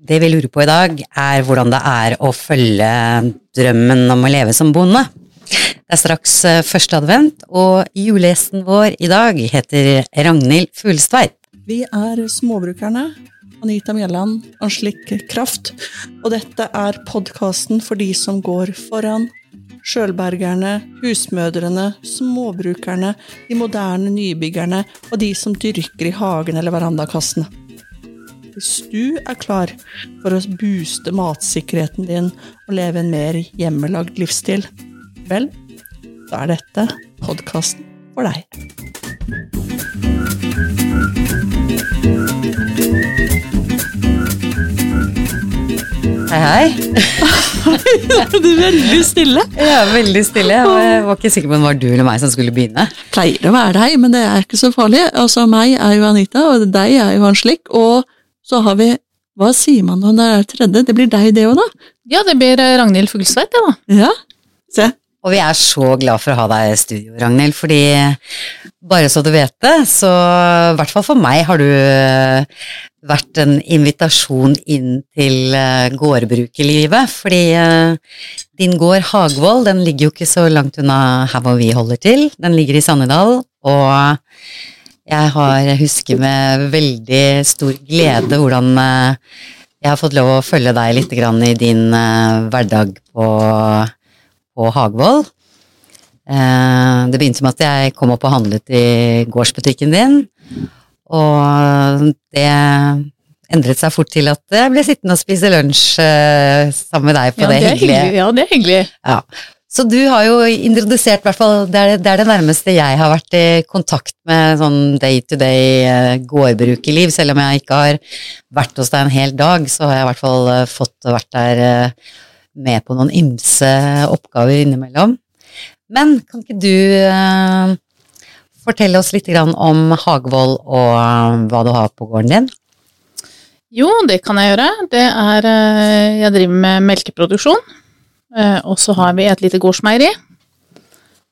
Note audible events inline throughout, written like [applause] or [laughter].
Det vi lurer på i dag, er hvordan det er å følge drømmen om å leve som bonde. Det er straks eh, første advent, og julegjesten vår i dag heter Ragnhild Fuglestveit. Vi er småbrukerne. Anita Mjelland, Anslik Kraft. Og dette er podkasten for de som går foran. Sjølbergerne, husmødrene, småbrukerne, de moderne nybyggerne og de som dyrker i hagen eller verandakassene. Hvis du er klar for å booste matsikkerheten din og leve en mer hjemmelagd livsstil, vel, da er dette podkasten for deg. Hei, hei. [laughs] Du er veldig stille. Jeg er veldig stille. Jeg var ikke sikker på om det var du eller meg som skulle begynne. Pleier å være deg, men det er ikke så farlig. Altså, meg er jo Anita, og deg er jo Anslik. Og så har vi Hva sier man når det er tredje? Det blir deg, det òg, da? Ja, det blir eh, Ragnhild Fuglsveit, det, da. Ja. Se. Og vi er så glad for å ha deg i studio, Ragnhild, fordi bare så du vet det, så i hvert fall for meg har du eh, vært en invitasjon inn til eh, gårdbrukerlivet. Fordi din gård Hagvoll, den ligger jo ikke så langt unna her hvor vi holder til. Den ligger i Sannedal, og jeg har, husker med veldig stor glede hvordan jeg har fått lov å følge deg litt grann i din hverdag på på Hagvoll. Det begynte med at jeg kom opp og handlet i gårdsbutikken din, og det endret seg fort til at jeg ble sittende og spise lunsj sammen med deg på ja, det, det hyggelige. hyggelig. Ja, det er hyggelig. Ja. Så du har jo introdusert, hvert fall, det er det, det er det nærmeste jeg har vært i kontakt med sånn day to day gårdbruk i liv. Selv om jeg ikke har vært hos deg en hel dag, så har jeg i hvert fall eh, fått vært der eh, med på noen ymse oppgaver innimellom. Men kan ikke du eh, fortelle oss litt om Hagvoll og hva du har på gården din? Jo, det kan jeg gjøre. Det er Jeg driver med melkeproduksjon. Eh, Og så har vi et lite gårdsmeieri.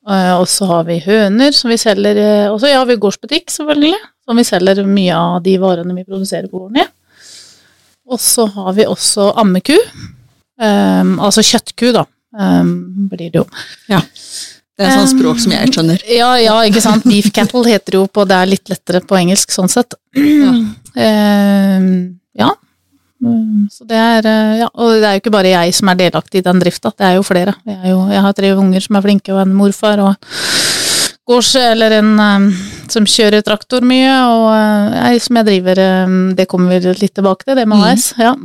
Eh, Og så har vi høner som vi selger eh, Og så har vi gårdsbutikk, selvfølgelig. Som vi selger mye av de varene vi produserer på gården i. Og så har vi også ammeku. Um, altså kjøttku, da. Um, blir det jo. Ja. Det er sånn språk som jeg skjønner. Ja, ja, ikke sant. Beef cattle heter jo på Det er litt lettere på engelsk, sånn sett. [clears throat] Ja. Ja. Mm, Så det er eh, Ja, og det er jo ikke bare jeg som er delaktig i den drifta, det er jo flere. Jeg, er jo, jeg har tre unger som er flinke, og en morfar, og gårds... Eller en eh, som kjører traktor mye, og ei jeg som jeg driver eh, Det kommer vi litt tilbake til, det med Mm. AS. Ja.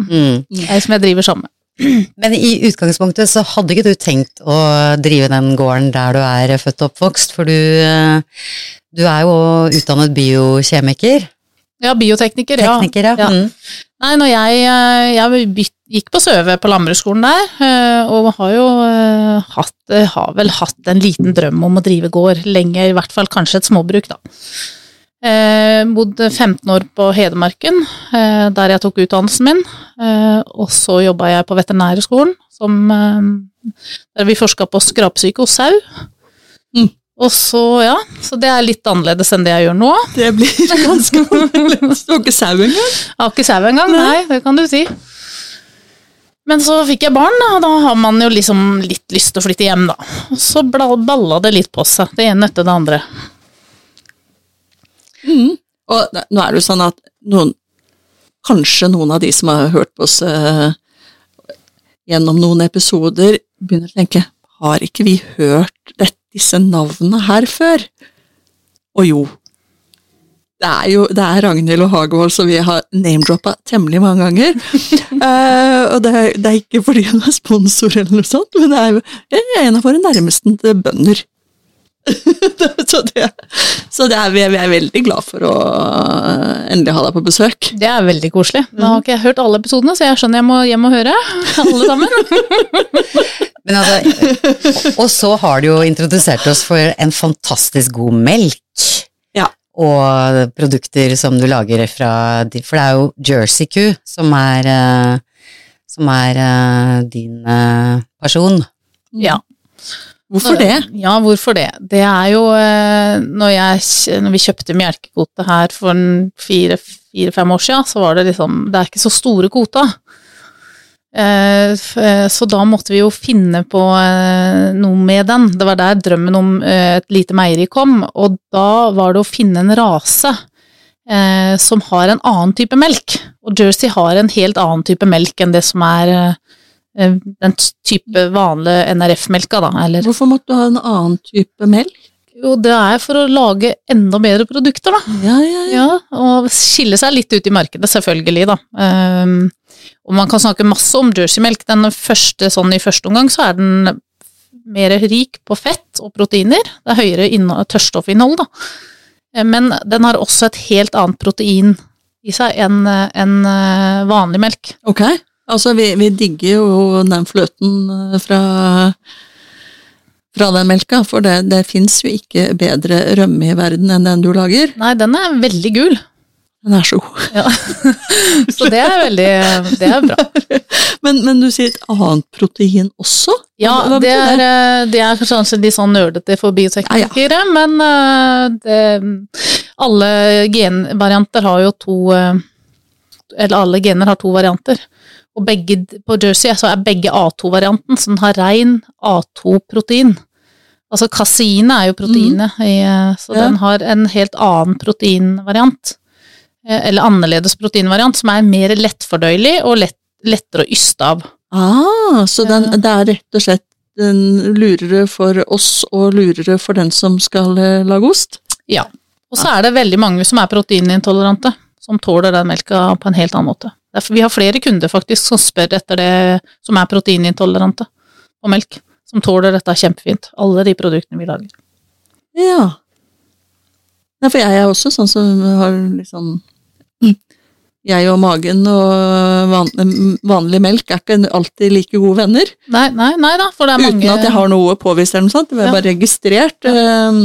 Jeg som jeg driver sammen med. [clears throat] Men i utgangspunktet så hadde ikke du tenkt å drive den gården der du er født og oppvokst, for du, eh, du er jo utdannet biokjemiker. Ja, biotekniker, ja. Tekniker, ja. Ja. Mm. Nei, når jeg, eh, jeg gikk på Søve på landbruksskolen der, eh, og har jo eh, hatt, har vel hatt en liten drøm om å drive gård lenge, i hvert fall kanskje et småbruk, da. Eh, bodde 15 år på Hedmarken, eh, der jeg tok utdannelsen min. Eh, og så jobba jeg på veterinærskolen, som, der vi forska på skrapsyke hos sau. Og så, ja, så det er litt annerledes enn det jeg gjør nå. Det blir [laughs] ganske annerledes. Du har ikke sau engang? Jeg har ikke sau engang, nei, det kan du si. Men så fikk jeg barn, da, og da har man jo liksom litt lyst til å flytte hjem, da. Og så balla det litt på seg, det ene etter det andre. Mm. Og nå er det jo sånn at noen Kanskje noen av de som har hørt på oss uh, gjennom noen episoder, begynner å tenke Har ikke vi hørt dette, disse navnene her før? Og jo. Det er jo det er Ragnhild og Hagevold som vi har name-droppa temmelig mange ganger. uh, [laughs] og det er, det er ikke fordi hun er sponsor eller noe sånt, men det er er en av våre nærmeste bønder. [laughs] så det, så det er, vi, er, vi er veldig glad for å øh, endelig ha deg på besøk. Det er veldig koselig. Nå har ikke jeg hørt alle episodene, så jeg skjønner jeg må hjem og høre [laughs] alle sammen. [laughs] Men altså, og så har du jo introdusert oss for en fantastisk god melk. Ja. Og produkter som du lager fra For det er jo Jersey-ku som er, eh, som er eh, din eh, person. Ja. Hvorfor det? Ja, hvorfor det? Det er jo eh, Når, jeg, når vi kjøpte melkekvote her for fire-fem år siden, så var det liksom Det er ikke så store kvota. Eh, eh, Så da måtte vi jo finne på noe med den. Det var der drømmen om et lite meieri kom, og da var det å finne en rase som har en annen type melk. Og Jersey har en helt annen type melk enn det som er den type vanlige NRF-melka, da. Eller Hvorfor måtte du ha en annen type melk? jo, det er for å lage enda bedre produkter, da. Ja, ja, ja. Ja, og skille seg litt ut i markedet, selvfølgelig, da. Um, og man kan snakke masse om jerseymelk. Den første, sånn i første omgang, så er den mer rik på fett og proteiner. Det er høyere tørststoffinnhold, da. Eh, Men den har også et helt annet protein i seg enn eh, vanlig melk. Ok. Altså, vi, vi digger jo den fløten eh, fra, fra den melka, for det, det fins jo ikke bedre rømme i verden enn den du lager. Nei, den er veldig gul, Den er så god. ja. [laughs] så det er veldig Det er bra. [laughs] Men, men du sier et annet protein også? Ja, det er, eh, det er kanskje litt sånn nerdete for bioteknikere, men eh, det, alle genvarianter har jo to Eller alle gener har to varianter. Og begge, på Jersey så er begge A2-varianten, så den har rein A2-protein. Altså kaseine er jo proteinet, i, eh, så Ja. den har en helt annen proteinvariant. Eh, Eller annerledes proteinvariant, som er mer lettfordøyelig og lett, lettere å yste av. Ah, så den, det er rett og slett den lurere for oss og lurere for den som skal eh, lage ost? Ja. Og så er det veldig mange som er proteinintolerante, som tåler den melka på en helt annen måte. Derfor, vi har flere kunder faktisk som spør etter det, som er proteinintolerante på melk. Som tåler dette kjempefint. Alle de produktene vi lager. Ja. Nei, for jeg er også sånn som har liksom [clears throat] Jeg og magen og van, vanlig melk er ikke alltid like gode venner. Nei, nei, nei da, for det er mange Uten at jeg har noe påvist eller noe sånt. Det er Ja. bare registrert. eh,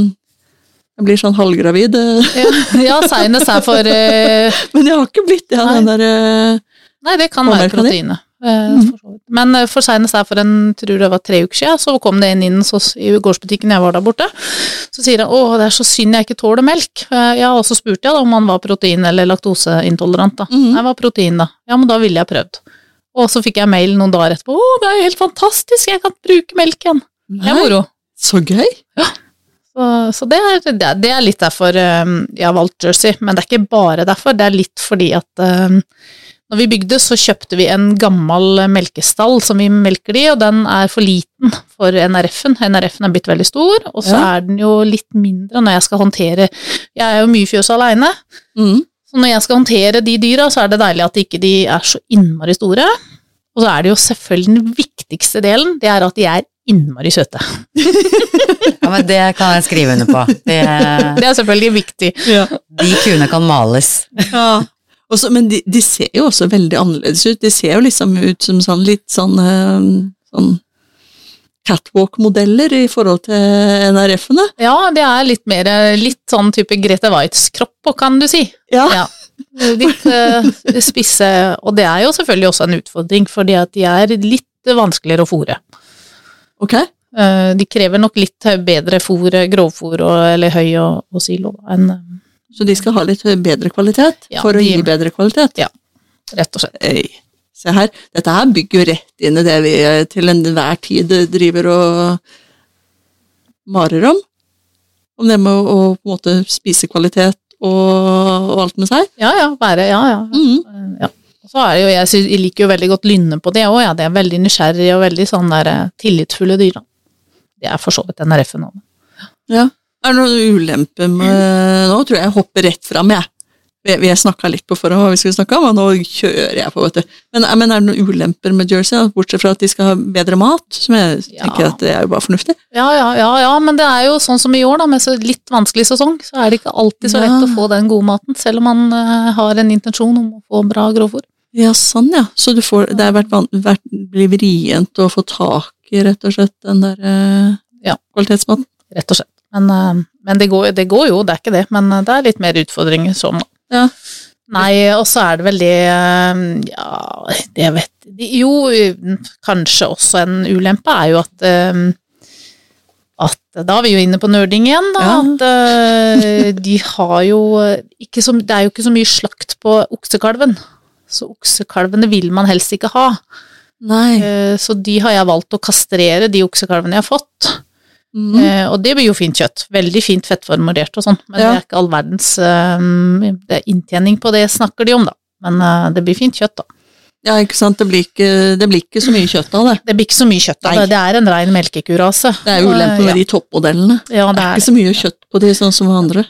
Jeg blir sånn halvgravid. eh, Ja, ja seinest her for uh... [laughs] Men jeg har ikke blitt det av den der uh... Nei, det kan være proteinet. vidt. Men for seinest her for en, tror det var tre uker siden, så kom det en inn hos, i gårdsbutikken jeg var der borte. Så sier han å, det er så synd jeg ikke tåler melk. Ja, og så spurte jeg da om han var protein- eller laktoseintolerant. da. Mm. Jeg var protein, da. Ja, men da ville jeg prøvd. Og så fikk jeg mail noen dager etterpå. Å, det er jo helt fantastisk, jeg kan bruke melk igjen. Det er moro. Så gøy! Så, så det, er, det, er, det litt derfor eh, jeg har valgt Jersey, men det er ikke bare derfor. Det er litt fordi at eh, når vi bygde, så kjøpte vi en gammel melkestall som vi melker de, i, og den er for liten for NRF-en. NRF-en er blitt veldig stor, og så Ja. er den jo litt mindre når jeg skal håndtere Jeg er jo mye fjøs aleine, Mm. så når jeg skal håndtere de dyra, så er det deilig at ikke de er så innmari store. Og så er det jo selvfølgelig den viktigste delen, det er at de er innmari søte. [laughs] Ja, men det kan jeg skrive under på. Det, Det er selvfølgelig viktig. Ja. de kuene kan males. Ja. Også, men de, de ser jo også veldig annerledes ut. De ser jo liksom ut som sånn litt sånn, eh, sånn catwalk-modeller i forhold til NRF-ene. Ja, det er litt mer litt sånn type Grete Waitz-kropp, kan du si. Ja. Ja. Litt uh, spisse, og det er jo selvfølgelig også en utfordring, fordi at de er litt vanskeligere å fôre. Ok. Eh, De krever nok litt bedre fôr, grovfôr og, eller høy og, og silo enn eh, Så de skal ha litt bedre kvalitet Ja, for å de- gi bedre kvalitet? Ja, rett og slett. Ei, se her. Dette her bygger jo rett inn i det vi eh, til enhver tid driver og marer om. Om det med å, å på en måte spise kvalitet og, og alt med seg. Ja, ja, være, ja, ja. Eh, ja. Så er det jo, jeg, synes, jeg liker jo veldig godt lynne på det òg, ja. Det er veldig nysgjerrig og veldig sånn der eh, tillitsfulle dyr, da. Det er for så vidt NRF-en òg. Ja. Er det noen ulemper med Nå tror jeg jeg hopper rett fram, jeg. Vi, vi snakka litt på forhånd hva vi skulle snakke om, og nå kjører jeg på, vet du. Men, men er det noen ulemper med Jersey, bortsett fra at de skal ha bedre mat? Som jeg Ja. tenker at det er jo bare fornuftig. Ja, ja, ja, ja, men det er jo sånn som i år, da, med så litt vanskelig sesong, så er det ikke alltid så lett Ja. å få den gode maten, selv om man uh, har en intensjon om å få bra grovfôr. Ja, sånn, ja. Så du får, det har vært, vært blir vrient å få tak i, rett og slett, den der eh, Ja. kvalitetsmaten? Rett og slett. Men, eh, men det, går, det går jo, det er ikke det, men eh, det er litt mer utfordringer sånn. Ja. Nei, og så er det vel det eh, Ja, det vet Jo, kanskje også en ulempe er jo at at da er vi jo inne på nerding igjen, da. Ja. At de har jo ikke så Det er jo ikke så mye slakt på oksekalven. Så oksekalvene vil man helst ikke ha. Nei. Eh, Så de har jeg valgt å kastrere, de oksekalvene jeg har fått. Mm. Eh, Og det blir jo fint kjøtt. Veldig fint fettformulert og sånn, men Ja. det er ikke all verdens eh, det er inntjening på det snakker de om, da. Men det blir fint kjøtt, da. Ja, ikke sant. Det blir ikke, det blir ikke så mye [clears throat] kjøtt av det. Det blir ikke så mye kjøtt av det. Det er en rein melkekurase. Det er ulempen med ja. de toppmodellene. Ja, Det det er ikke så mye kjøtt på de sånn som andre.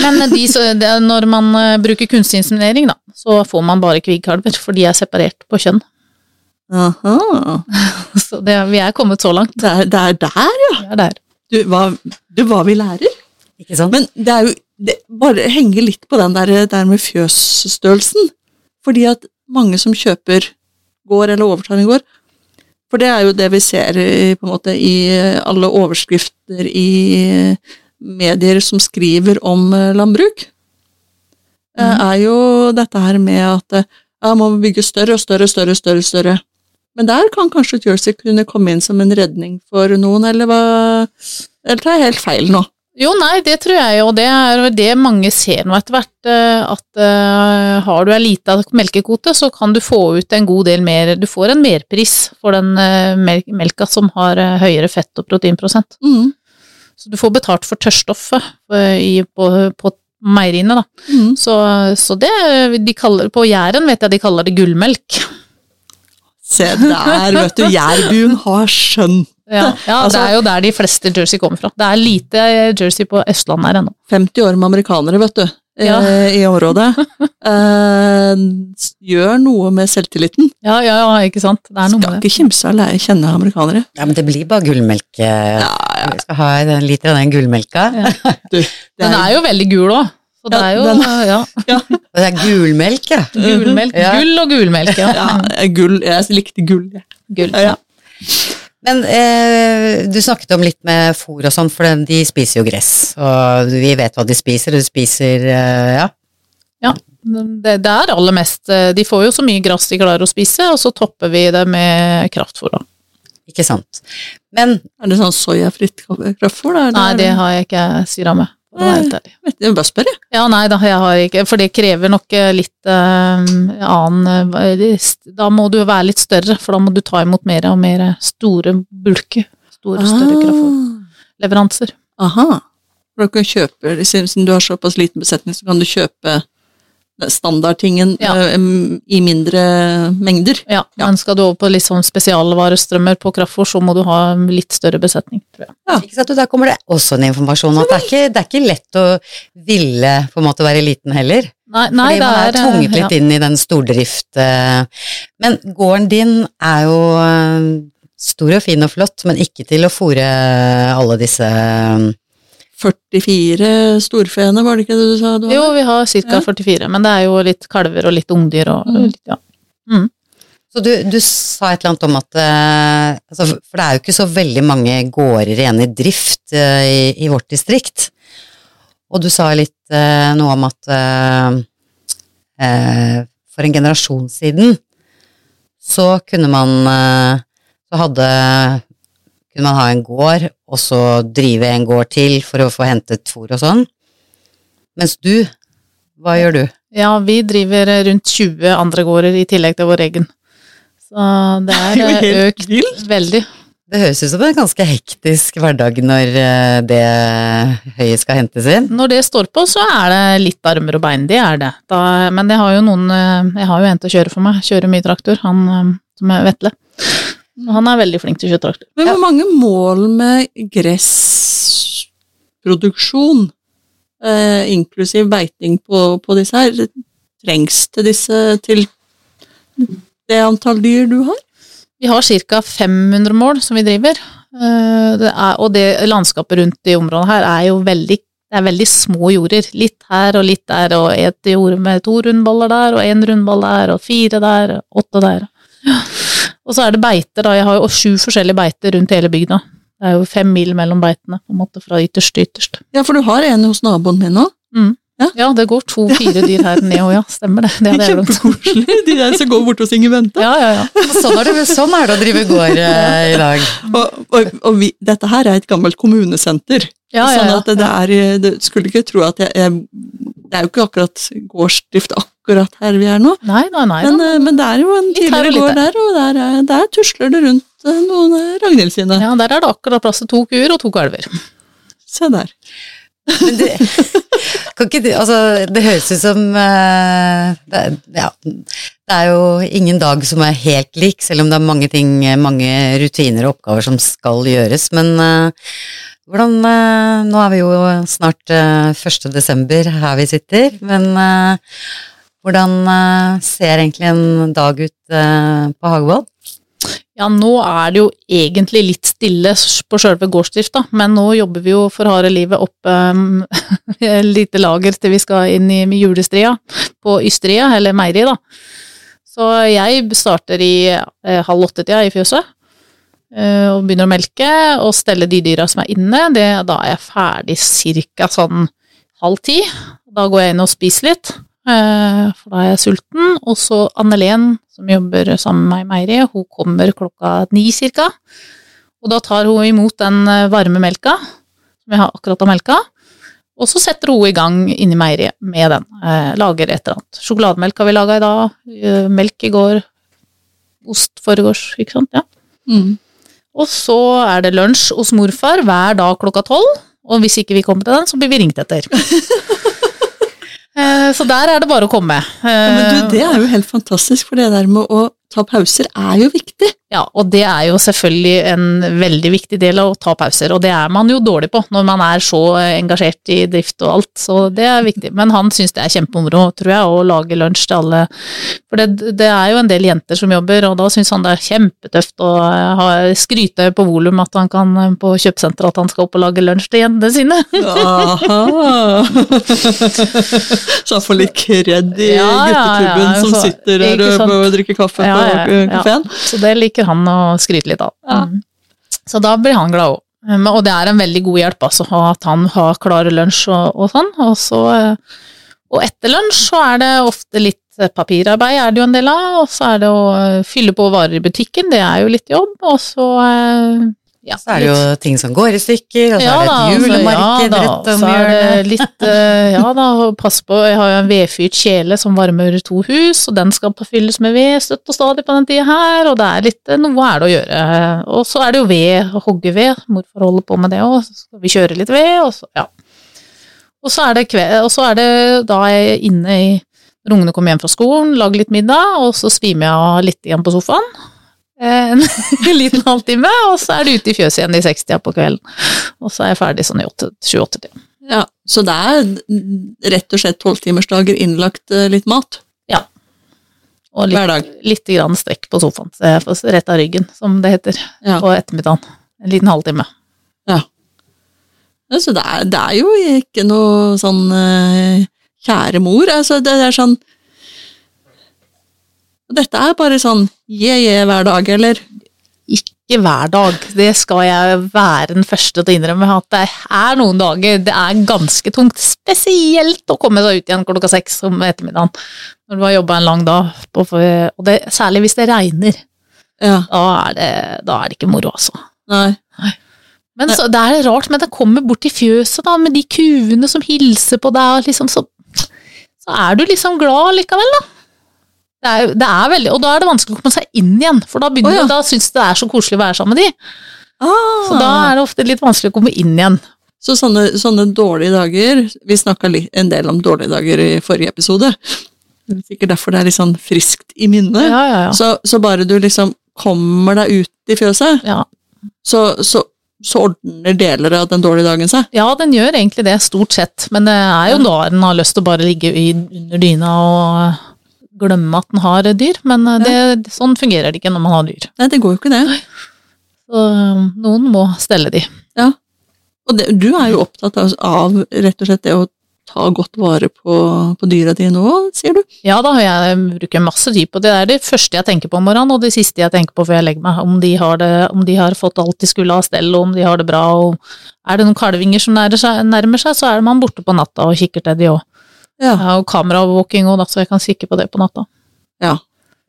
Men de, så- det, når man eh, bruker kunstig inseminering, da, så får man bare kviggkalver, for de er separert på kjønn. Aha. [laughs] Så det, vi er kommet så langt. Det er, det er der, ja. Det er der. Du, hva, du, hva vi lærer. Ikke sant? Men det er jo det Bare henge litt på den der, der med fjøsstørrelsen. Fordi at mange som kjøper gård eller overtar en gård For det er jo det vi ser på en måte, i alle overskrifter i medier som skriver om eh, landbruk. mm. Er jo dette her med at eh, ja, man må bygge større og større, større, større, større. Men der kan kanskje Jersey kunne komme inn som en redning for noen, eller hva Eller tar jeg helt feil nå? Jo, nei, det tror jeg, og det er det mange ser nå etter hvert, eh, at eh, har du ei lita melkekvote, så kan du få ut en god del mer Du får en merpris for den eh, melka som har eh, høyere fett- og proteinprosent. Mm. Så du får betalt for tørrstoffet eh, på, på meieriene, da. Mm. Så, så det de kaller På Jæren vet jeg de kaller det gullmelk. Se der, vet du. Jærbuen har skjønt. Ja, ja Altså- det er jo der de fleste jersey kommer fra. Det er lite jersey på Østlandet her ennå. 50 år med amerikanere, vet du, Ja. i området. [laughs] Eh, gjør noe med selvtilliten. Ja, ja, ja, ikke sant. Det er noe Skal med det. ikke kimse av å kjenne amerikanere. Ja, men det blir bare gullmelk. eh, Ja, ja. Vi skal ha en liter av den gullmelka. [laughs] Du, er... Den er jo veldig gul òg. Så det er jo den- ja, Og det er gulmelk, ja. gulmelk. Gull og gulmelk, ja. ja, gull. Jeg likte gull. jeg. Gull. Ja. Men eh, du snakket om litt med fôr og sånn, for de- de spiser jo gress. Og vi vet hva de spiser, og de spiser eh, ja. Ja, det, det er aller mest eh, De får jo så mye gress de klarer å spise, og så topper vi det med kraftfôr, da. Ikke sant. Men Er det sånn soyafritt kraftfôr? da. Nei, det har jeg ikke syra med. Å være helt ærlig. Jeg bare spør, jeg. Ja, nei da, jeg har ikke For det krever nok eh, litt uh, annen eh, Da må du være litt større, for da må du ta imot mer og mer store bulker. Store, større kraftfôrleveranser. Ah, Aha. For du kan kjøpe, Siden du har såpass liten besetning, så kan du kjøpe standardtingen Ja. eh, i mindre mengder. Ja, Ja. men skal du over på litt sånn spesialvarestrømmer på kraftfôr, så må du ha litt større besetning, tror jeg. Ja. ikke sant, og der kommer det også en informasjon at det er ikke, det er ikke lett å ville på en måte være liten heller. Nei, nei fordi man er er tvunget litt inn i den stordrift. eh. Men gården din er jo eh, stor og fin og flott, men ikke til å fòre alle disse 44 storfeene, var det ikke det du sa? Du Jo, vi har ca. Ja. 44, men det er jo litt kalver og litt ungdyr og Mm. litt, ja. Så du, du sa et eller annet om at eh, altså, For det er jo ikke så veldig mange gårder igjen i drift eh, i, i vårt distrikt. Og du sa litt uh, noe om at uh, eh, for en generasjon siden så kunne man Så hadde kunne man ha en gård, og så drive en gård til for å få hentet fôr og sånn. Mens du, hva gjør du? Ja, vi driver rundt 20 andre gårder i tillegg til vår egen. Så det [laughs] er eh, økt veldig. Det høres ut som en ganske hektisk hverdag når eh, det høyet skal hentes inn. Når det står på, så er det litt armer og bein, det er det. Da, men jeg har jo noen eh, Jeg har jo en til å kjøre for meg, kjører mye traktor, han eh, som er Vetle. Han er veldig flink til kjøre. Men hvor mange mål med gressproduksjon, eh, inklusiv beiting på, på disse her, trengs til disse til det antall dyr du har? Vi har ca. 500 mål som vi driver, eh, det er, og det landskapet rundt i området her er jo veldig det er veldig små jorder. Litt her og litt der, og et jord med to rundballer der, og én rundball der, og fire der, og åtte der. Ja. Og så er det beiter, da. Jeg har jo sju forskjellige beiter rundt hele bygda. Det er jo fem mil mellom beitene, på en måte, fra ytterst til ytterst. Ja, for du har en hos naboen min nå. Ja, det går to-fire dyr her ned òg, ja. Stemmer det. det, det. Kjempekoselig. De der som går bort hos Inger Bente. Ja, ja, ja. Sånn er det, sånn er det å drive gård eh, i dag. Og, og, og vi, dette her er et gammelt kommunesenter. ja, ja, Sånn at det er Du skulle ikke tro at jeg, jeg Det er jo ikke akkurat gårdsdrift akkurat her vi er nå. Nei nei, nei Men, eh, men det er jo en tidligere gård der, og der, er- der tusler det rundt eh, noen eh, Ragnhild sine. Ja, der er det akkurat plass til to kuer og to kalver. Se der. Men det, [laughs] kan ikke altså, det høres ut som det, er- ja, det er jo ingen dag som er helt lik, selv om det er mange ting, mange rutiner og oppgaver som skal gjøres. Men hvordan Nå er vi jo snart eh, 1. desember her vi sitter, men hvordan eh, ser egentlig en dag ut eh, på Hagevold? Ja, nå er det jo egentlig litt stille på sjølve gårdsdrifta, men nå jobber vi jo for harde livet opp [laughs] um, lite lager til vi skal inn i julestria på Ystria, eller meieriet, da. Så jeg starter i eh, halv åtte-tida i fjøset, og begynner å melke og stelle de dyra som er inne. Det, da er jeg ferdig cirka sånn halv ti. Da går jeg inn og spiser litt, for da er jeg sulten. Og så Annelen, som jobber sammen med meg i meieriet, hun kommer klokka ni cirka. Og da tar hun imot den eh, varme melka, som jeg har akkurat har melka. Og så setter hun i gang inni meieriet med den. Eh, lager et eller annet. Sjokolademelk har vi laga i dag. eh, Melk i går. Ost foregårs, ikke sant. Ja. Mm. Og så er det lunsj hos morfar hver dag klokka tolv. Og hvis ikke vi kommer til den, så blir vi ringt etter. [laughs] Eh, så der er det bare å komme. Ja, men du, det er jo helt fantastisk, for det der med å ta pauser er jo viktig. Ja, og det er jo selvfølgelig en veldig viktig del av å ta pauser, og det er man jo dårlig på når man er så engasjert i drift og alt, så det er viktig. Men han syns det er kjempemoro, tror jeg, å lage lunsj til alle. For det, det er jo en del jenter som jobber, og da syns han det er kjempetøft å ha, skryte på volum at han kan på kjøpesenteret at han skal opp og lage lunsj til jentene sine. Aha. [laughs] Så han får litt kred i Ja, ja, ja, som sitter der og drikker kaffe på eh, kafeen. Så det liker han å skryte litt av. Ja. Mm. Så da blir han glad òg. Og det er en veldig god hjelp, altså, at han har klare lunsj og, og sånn. Og, så, eh, og etter lunsj så er det ofte litt papirarbeid, er det jo en del av. Og så er det å fylle på varer i butikken, det er jo litt jobb. Og så eh, ja, Så er det jo ting som går i stykker, og så Ja er det et julemarked ja rett om hjørnet. litt eh, Ja da, pass på, jeg har jo en vedfyrt kjele som varmer to hus, og den skal fylles med ved støtt og stadig på den tida her, og det er litt eh, Noe er det å gjøre. Og så er det jo ved, å hogge ved, morfar holder på med det òg, så skal vi kjøre litt ved, og så ja. Og så er det, og så er det da jeg er inne i når ungene kommer hjem fra skolen, lager litt middag, og så svimer jeg av litt igjen på sofaen. Eh, [laughs] En liten halvtime, og så er du ute i fjøset igjen i sekstida på kvelden. Og så er jeg ferdig sånn i 28-tida. Ja, så det er rett og slett tolvtimersdager innlagt eh, litt mat Ja. Og litt, hver dag. litt grann strekk på sofaen, så jeg får rett av ryggen, som det heter, Ja. på ettermiddagen. En liten halvtime. Ja, så det er, det er jo ikke noe sånn eh, kjære mor, altså det er sånn Dette er bare sånn je-je hver dag, eller? Ikke hver dag, det skal jeg være den første til å innrømme, at det er noen dager det er ganske tungt, spesielt å komme seg ut igjen klokka seks om ettermiddagen, når du har jobba en lang dag, på, og det, særlig hvis det regner. Ja, Da er det, da er det ikke moro, altså. nei. Men så, det er rart, men det kommer bort til fjøset da, med de kuene som hilser på deg, og liksom så, så er du liksom glad likevel, da. Det er, det er veldig, og da er det vanskelig å komme seg inn igjen, for da, begynner, Å, ja. da syns det er så koselig å være sammen med de. Ah, Så da er det ofte litt vanskelig å komme inn igjen. Så sånne, sånne dårlige dager Vi snakka en del om dårlige dager i forrige episode. Det er Sikkert derfor det er litt sånn friskt i minnet. Ja, ja. Så, så bare du liksom kommer deg ut i fjøset, ja. så, så, så ordner deler av den dårlige dagen seg. Ja, den gjør egentlig det, stort sett, men det er jo da den har lyst til å bare ligge i, under dyna og glemme at den har dyr, men det, sånn fungerer det ikke når man har dyr. Nei, det går jo ikke det. Så um, noen må stelle de. Ja. Og det, du er jo opptatt av, av rett og slett det å ta godt vare på, på dyra dine òg, sier du? Ja da, jeg bruker masse tid på det. Det er det første jeg tenker på om morgenen, og det siste jeg tenker på før jeg legger meg. Om de har, det, om de har fått alt de skulle ha stell, og om de har det bra. og Er det noen kalvinger som nærmer seg, nærmer seg så er man borte på natta og kikker til de òg. Ja. Jeg har jo kameraovervåking òg, så jeg kan kikke på det på natta. ja.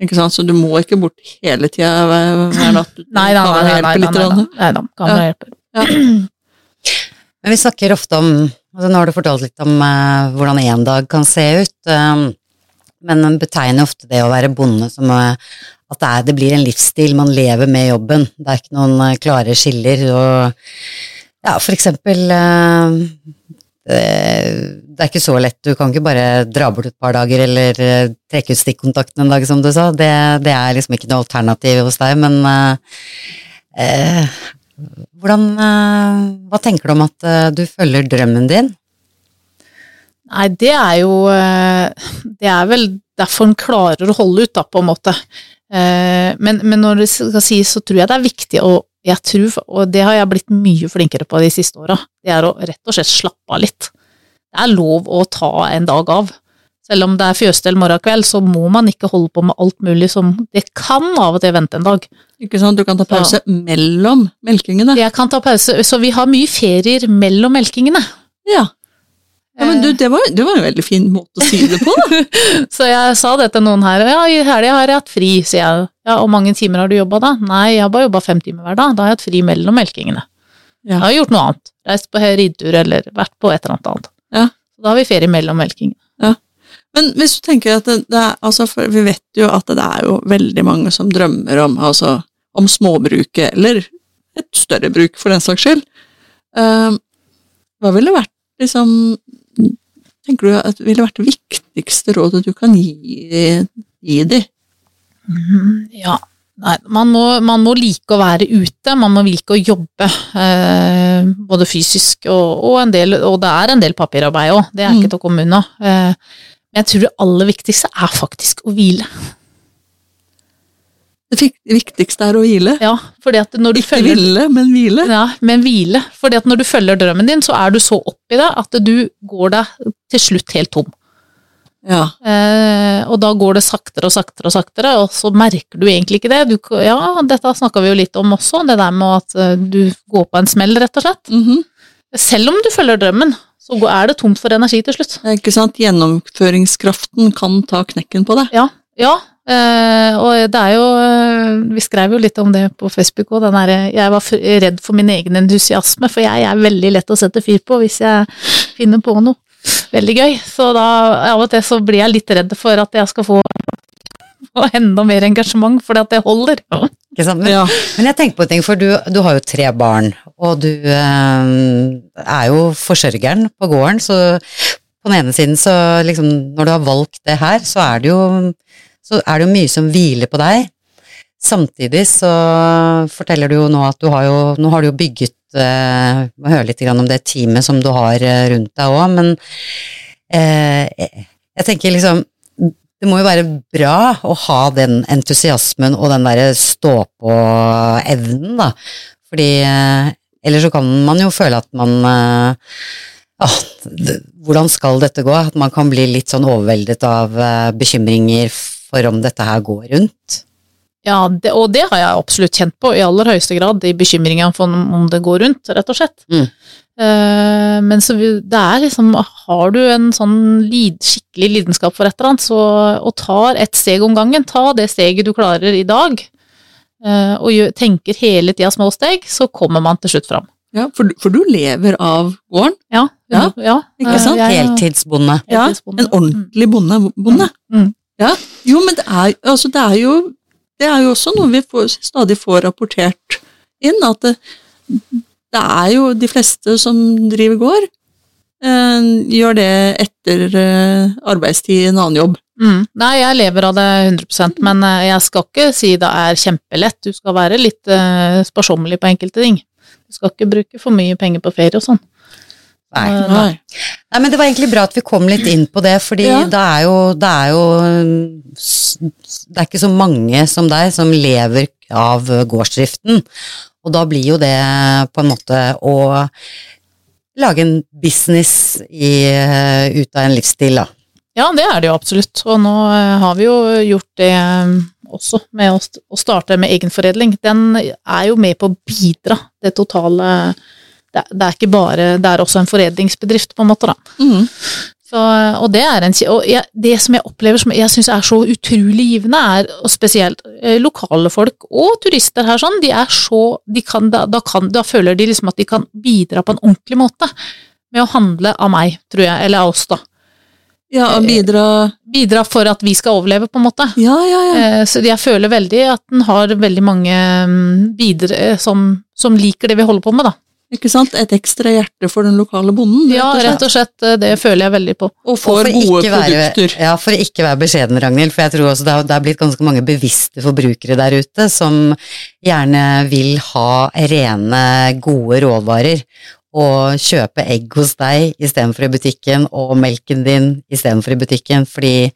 Ikke sant? Så du må ikke bort hele tida hver, hver natt? Nei da, nei, nei, Kamera nei, hjelper nei, nei, da, kamera hjelper. [clears throat] Men vi snakker ofte om altså Nå har du fortalt litt om eh, hvordan én dag kan se ut. eh, men man betegner ofte det å være bonde som eh, at det, er, det blir en livsstil, man lever med jobben. Det er ikke noen eh, klare skiller. Og ja, for eksempel eh, det, det er ikke så lett, du kan ikke bare dra bort et par dager eller eh, trekke ut stikkontakten en dag, som du sa. Det, det er liksom ikke noe alternativ hos deg, men eh, hvordan eh, Hva tenker du om at eh, du følger drømmen din? Nei, det er jo eh, Det er vel derfor en klarer å holde ut, da, på en måte. Eh, Men, men når det skal sies, så tror jeg det er viktig å jeg tror, og det har jeg blitt mye flinkere på de siste åra, det er å rett og slett slappe av litt. Det er lov å ta en dag av. Selv om det er fjøsstell morgen kveld, så må man ikke holde på med alt mulig som Det kan av og til vente en dag. Ikke sant? Du kan ta pause mellom melkingene. Jeg kan ta pause, så vi har mye ferier mellom melkingene. Ja. Ja men du, det var, det var en veldig fin måte å si det på, da. [laughs] Så jeg sa det til noen her. Ja, i helga har jeg hatt fri, sier jeg. Ja, og mange timer har du jobba da? Nei, jeg har bare jobba fem timer hver dag. Da har jeg hatt fri mellom melkingene. Ja. Jeg har gjort noe annet. Reist på ridetur eller vært på et eller annet annet. Ja. Så da har vi ferie mellom melkingene. Ja. Men hvis du tenker at det, det er, altså for Vi vet jo at det er jo veldig mange som drømmer om, altså, om småbruket, eller et større bruk, for den saks skyld. Eh, hva ville vært liksom Tenker du at det ville vært det viktigste rådet du kan gi, gi de? Ja. Nei, man må, man må like å være ute, man må like å jobbe. Eh, både fysisk og, og en del Og det er en del papirarbeid òg, det er Mm. ikke til å komme unna. Eh, men jeg tror det aller viktigste er faktisk å hvile. Det viktigste er å hvile. Ja, fordi at når du Ikke følger ville, men hvile. Ja, men hvile. Fordi at når du følger drømmen din, så er du så oppi det at du går deg til slutt helt tom. Ja. Eh, og da går det saktere og saktere og saktere, og så merker du egentlig ikke det. Du, ja, dette snakka vi jo litt om også, det der med at eh, du går på en smell, rett og slett. Mhm. Selv om du følger drømmen, så er det tomt for energi til slutt. Ikke sant? Gjennomføringskraften kan ta knekken på deg. Ja, ja. Eh, og det er jo eh, Vi skrev jo litt om det på Facebook òg, den derre Jeg var redd for min egen entusiasme, for jeg er veldig lett å sette fyr på hvis jeg finner på noe veldig gøy. Så da av og til så blir jeg litt redd for at jeg skal få, og enda mer engasjement, fordi at det holder. Ikke sant? Men, Ja. men jeg tenker på en ting, for du, du har jo tre barn, og du eh, er jo forsørgeren på gården, så på den ene siden så liksom, når du har valgt det her, så er det jo, så er det jo mye som hviler på deg. Samtidig så forteller du jo nå at du har jo, nå har du jo bygget, eh, må høre litt om det teamet som du har eh, rundt deg også, men eh, jeg tenker liksom, det må jo være bra å ha den entusiasmen og den derre stå-på-evnen, da. Fordi eh, ellers så kan man jo føle at man eh, ah, Hvordan skal dette gå? At man kan bli litt sånn overveldet av eh, bekymringer for om dette her går rundt. Ja, det, og det har jeg absolutt kjent på i aller høyeste grad, i bekymringen for om om det går rundt, rett og slett. Mm. Eh, men så det er liksom, har du en sånn lid, skikkelig lidenskap for et eller annet, så, og tar et steg om gangen, ta det steget du klarer i dag, eh, og gjør, tenker hele tida små steg, så kommer man til slutt fram. Ja, for, du- for du lever av gården. Ja, Ja, ja, ikke eh, sant? jeg- Heltidsbonde. Ja, en ordentlig bonde. bonde. Mm. Ja, jo, men det er, altså, det er jo det er jo også noe vi får, stadig får rapportert inn, at det, det er jo de fleste som driver gård, eh, gjør det etter eh, arbeidstid i en annen jobb. Mm. Nei, jeg lever av det 100% men eh, jeg skal ikke si det er kjempelett. Du skal være litt eh, sparsommelig på enkelte ting. Du skal ikke bruke for mye penger på ferie og sånn. Nei. Eh, Nei. Nei, men det var egentlig bra at vi kom litt inn på det, fordi Ja. det er jo, det er jo Det er ikke så mange som deg som lever av gårdsdriften, og da blir jo det på en måte å lage en business i, ut av en livsstil, da. Ja, det er det jo absolutt. Og nå eh, har vi jo gjort det eh, også med å starte med egenforedling. Den er jo med på å bidra det totale det, det er ikke bare Det er også en foredlingsbedrift, på en måte, da. Mm. Så, og det er en, og jeg, det som jeg opplever som jeg syns er så utrolig givende, er og spesielt eh, lokale folk og turister her sånn, de er så de kan, da, da, kan, da føler de liksom at de kan bidra på en ordentlig måte med å handle av meg, tror jeg, eller av oss, da. Ja, og bidra bidra for at vi skal overleve, på en måte. Ja, ja, ja. Eh, Så jeg føler veldig at den har veldig mange mm, bidere som, som liker det vi holder på med, da. Ikke sant? Et ekstra hjerte for den lokale bonden, Ja, rett og slett. eh, Det føler jeg veldig på. Og Og får for gode ikke være- produkter. Ja, for å ikke være beskjeden, Ragnhild, for jeg tror også det har, det har blitt ganske mange bevisste forbrukere der ute som gjerne vil ha rene, gode råvarer. Og kjøpe egg hos deg istedenfor i butikken, og melken din istedenfor i butikken, fordi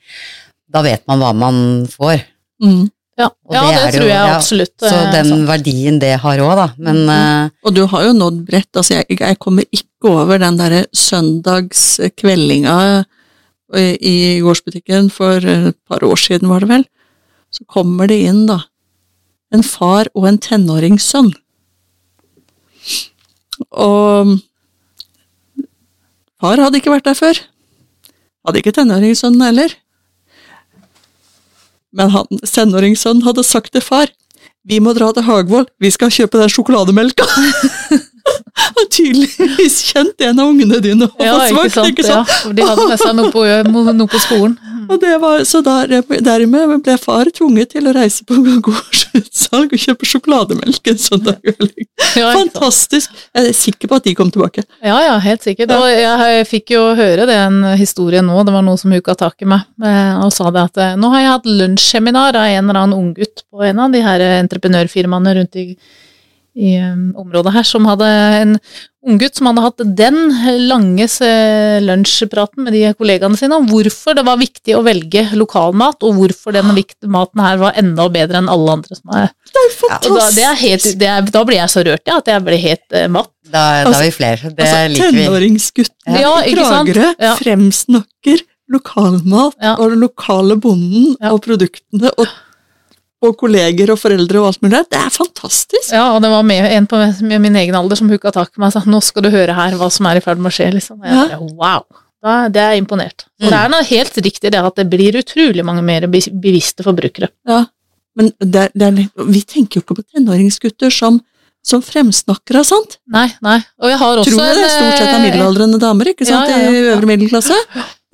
da vet man hva man får. Mm. Ja, Og ja det det, tror jo- jeg ja, absolutt. Så eh, den sant. verdien det har òg, da. Men mm. Og du har jo nådd bredt. Altså, jeg, jeg kommer ikke over den derre søndagskveldinga i i gårdsbutikken for et par år siden, var det vel. Så kommer det inn, da, en far og en tenåringssønn. Og far hadde ikke vært der før. Hadde ikke tenåringssønnen heller. Men han, senåringssønnen hadde sagt til far vi må dra til Hagvoll, vi skal kjøpe den sjokolademelka. [laughs] Han tydeligvis kjent en av ungene dine og Ja, ikke sant. ikke sant? Ja, de hadde med seg noe på, noe på skolen. Og det var, så der, dermed ble far tvunget til å reise på gårdsutsalg og kjøpe sjokolademelk en søndag kveld. Fantastisk! Jeg er sikker på at de kom tilbake. Ja, ja, helt sikkert. Og jeg fikk jo høre den historien nå, det var noen som huka tak i meg eh, og sa det at eh, nå har jeg hatt lunsjseminar av en eller annen unggutt på en av de her entreprenørfirmaene rundt i, i um, området her, som hadde en unggutt som hadde hatt den lange eh, lunsjpraten med de kollegaene sine om hvorfor det var viktig å velge lokalmat, og hvorfor den viktige maten her var enda bedre enn alle andre som er Det er og da, det er helt, det er, da blir jeg så rørt, ja, at jeg blir helt eh, matt. da, da er vi flere. Det altså, liker vi. tenåringsgutten Ja, i? Kragerø Ja. fremsnakker lokalmat Ja. og den lokale bonden og produktene og, og kolleger og foreldre og alt mulig. Det er fantastisk! Ja, og det var med, en på med min egen alder som hooka tak i meg og sa nå skal du høre her hva som er i ferd med å skje. Liksom. Og jeg Ja. bare, wow! Da, det er imponert. Så Mm. det er noe helt riktig det at det blir utrolig mange mer bevisste forbrukere. Ja, men det er, det er, vi tenker jo ikke på tenåringsgutter som, som fremsnakkere, sant? Nei, nei. Og jeg har også Tror du det stort sett er en, middelaldrende damer, ikke sant, ja, ja, i øvre middelklasse.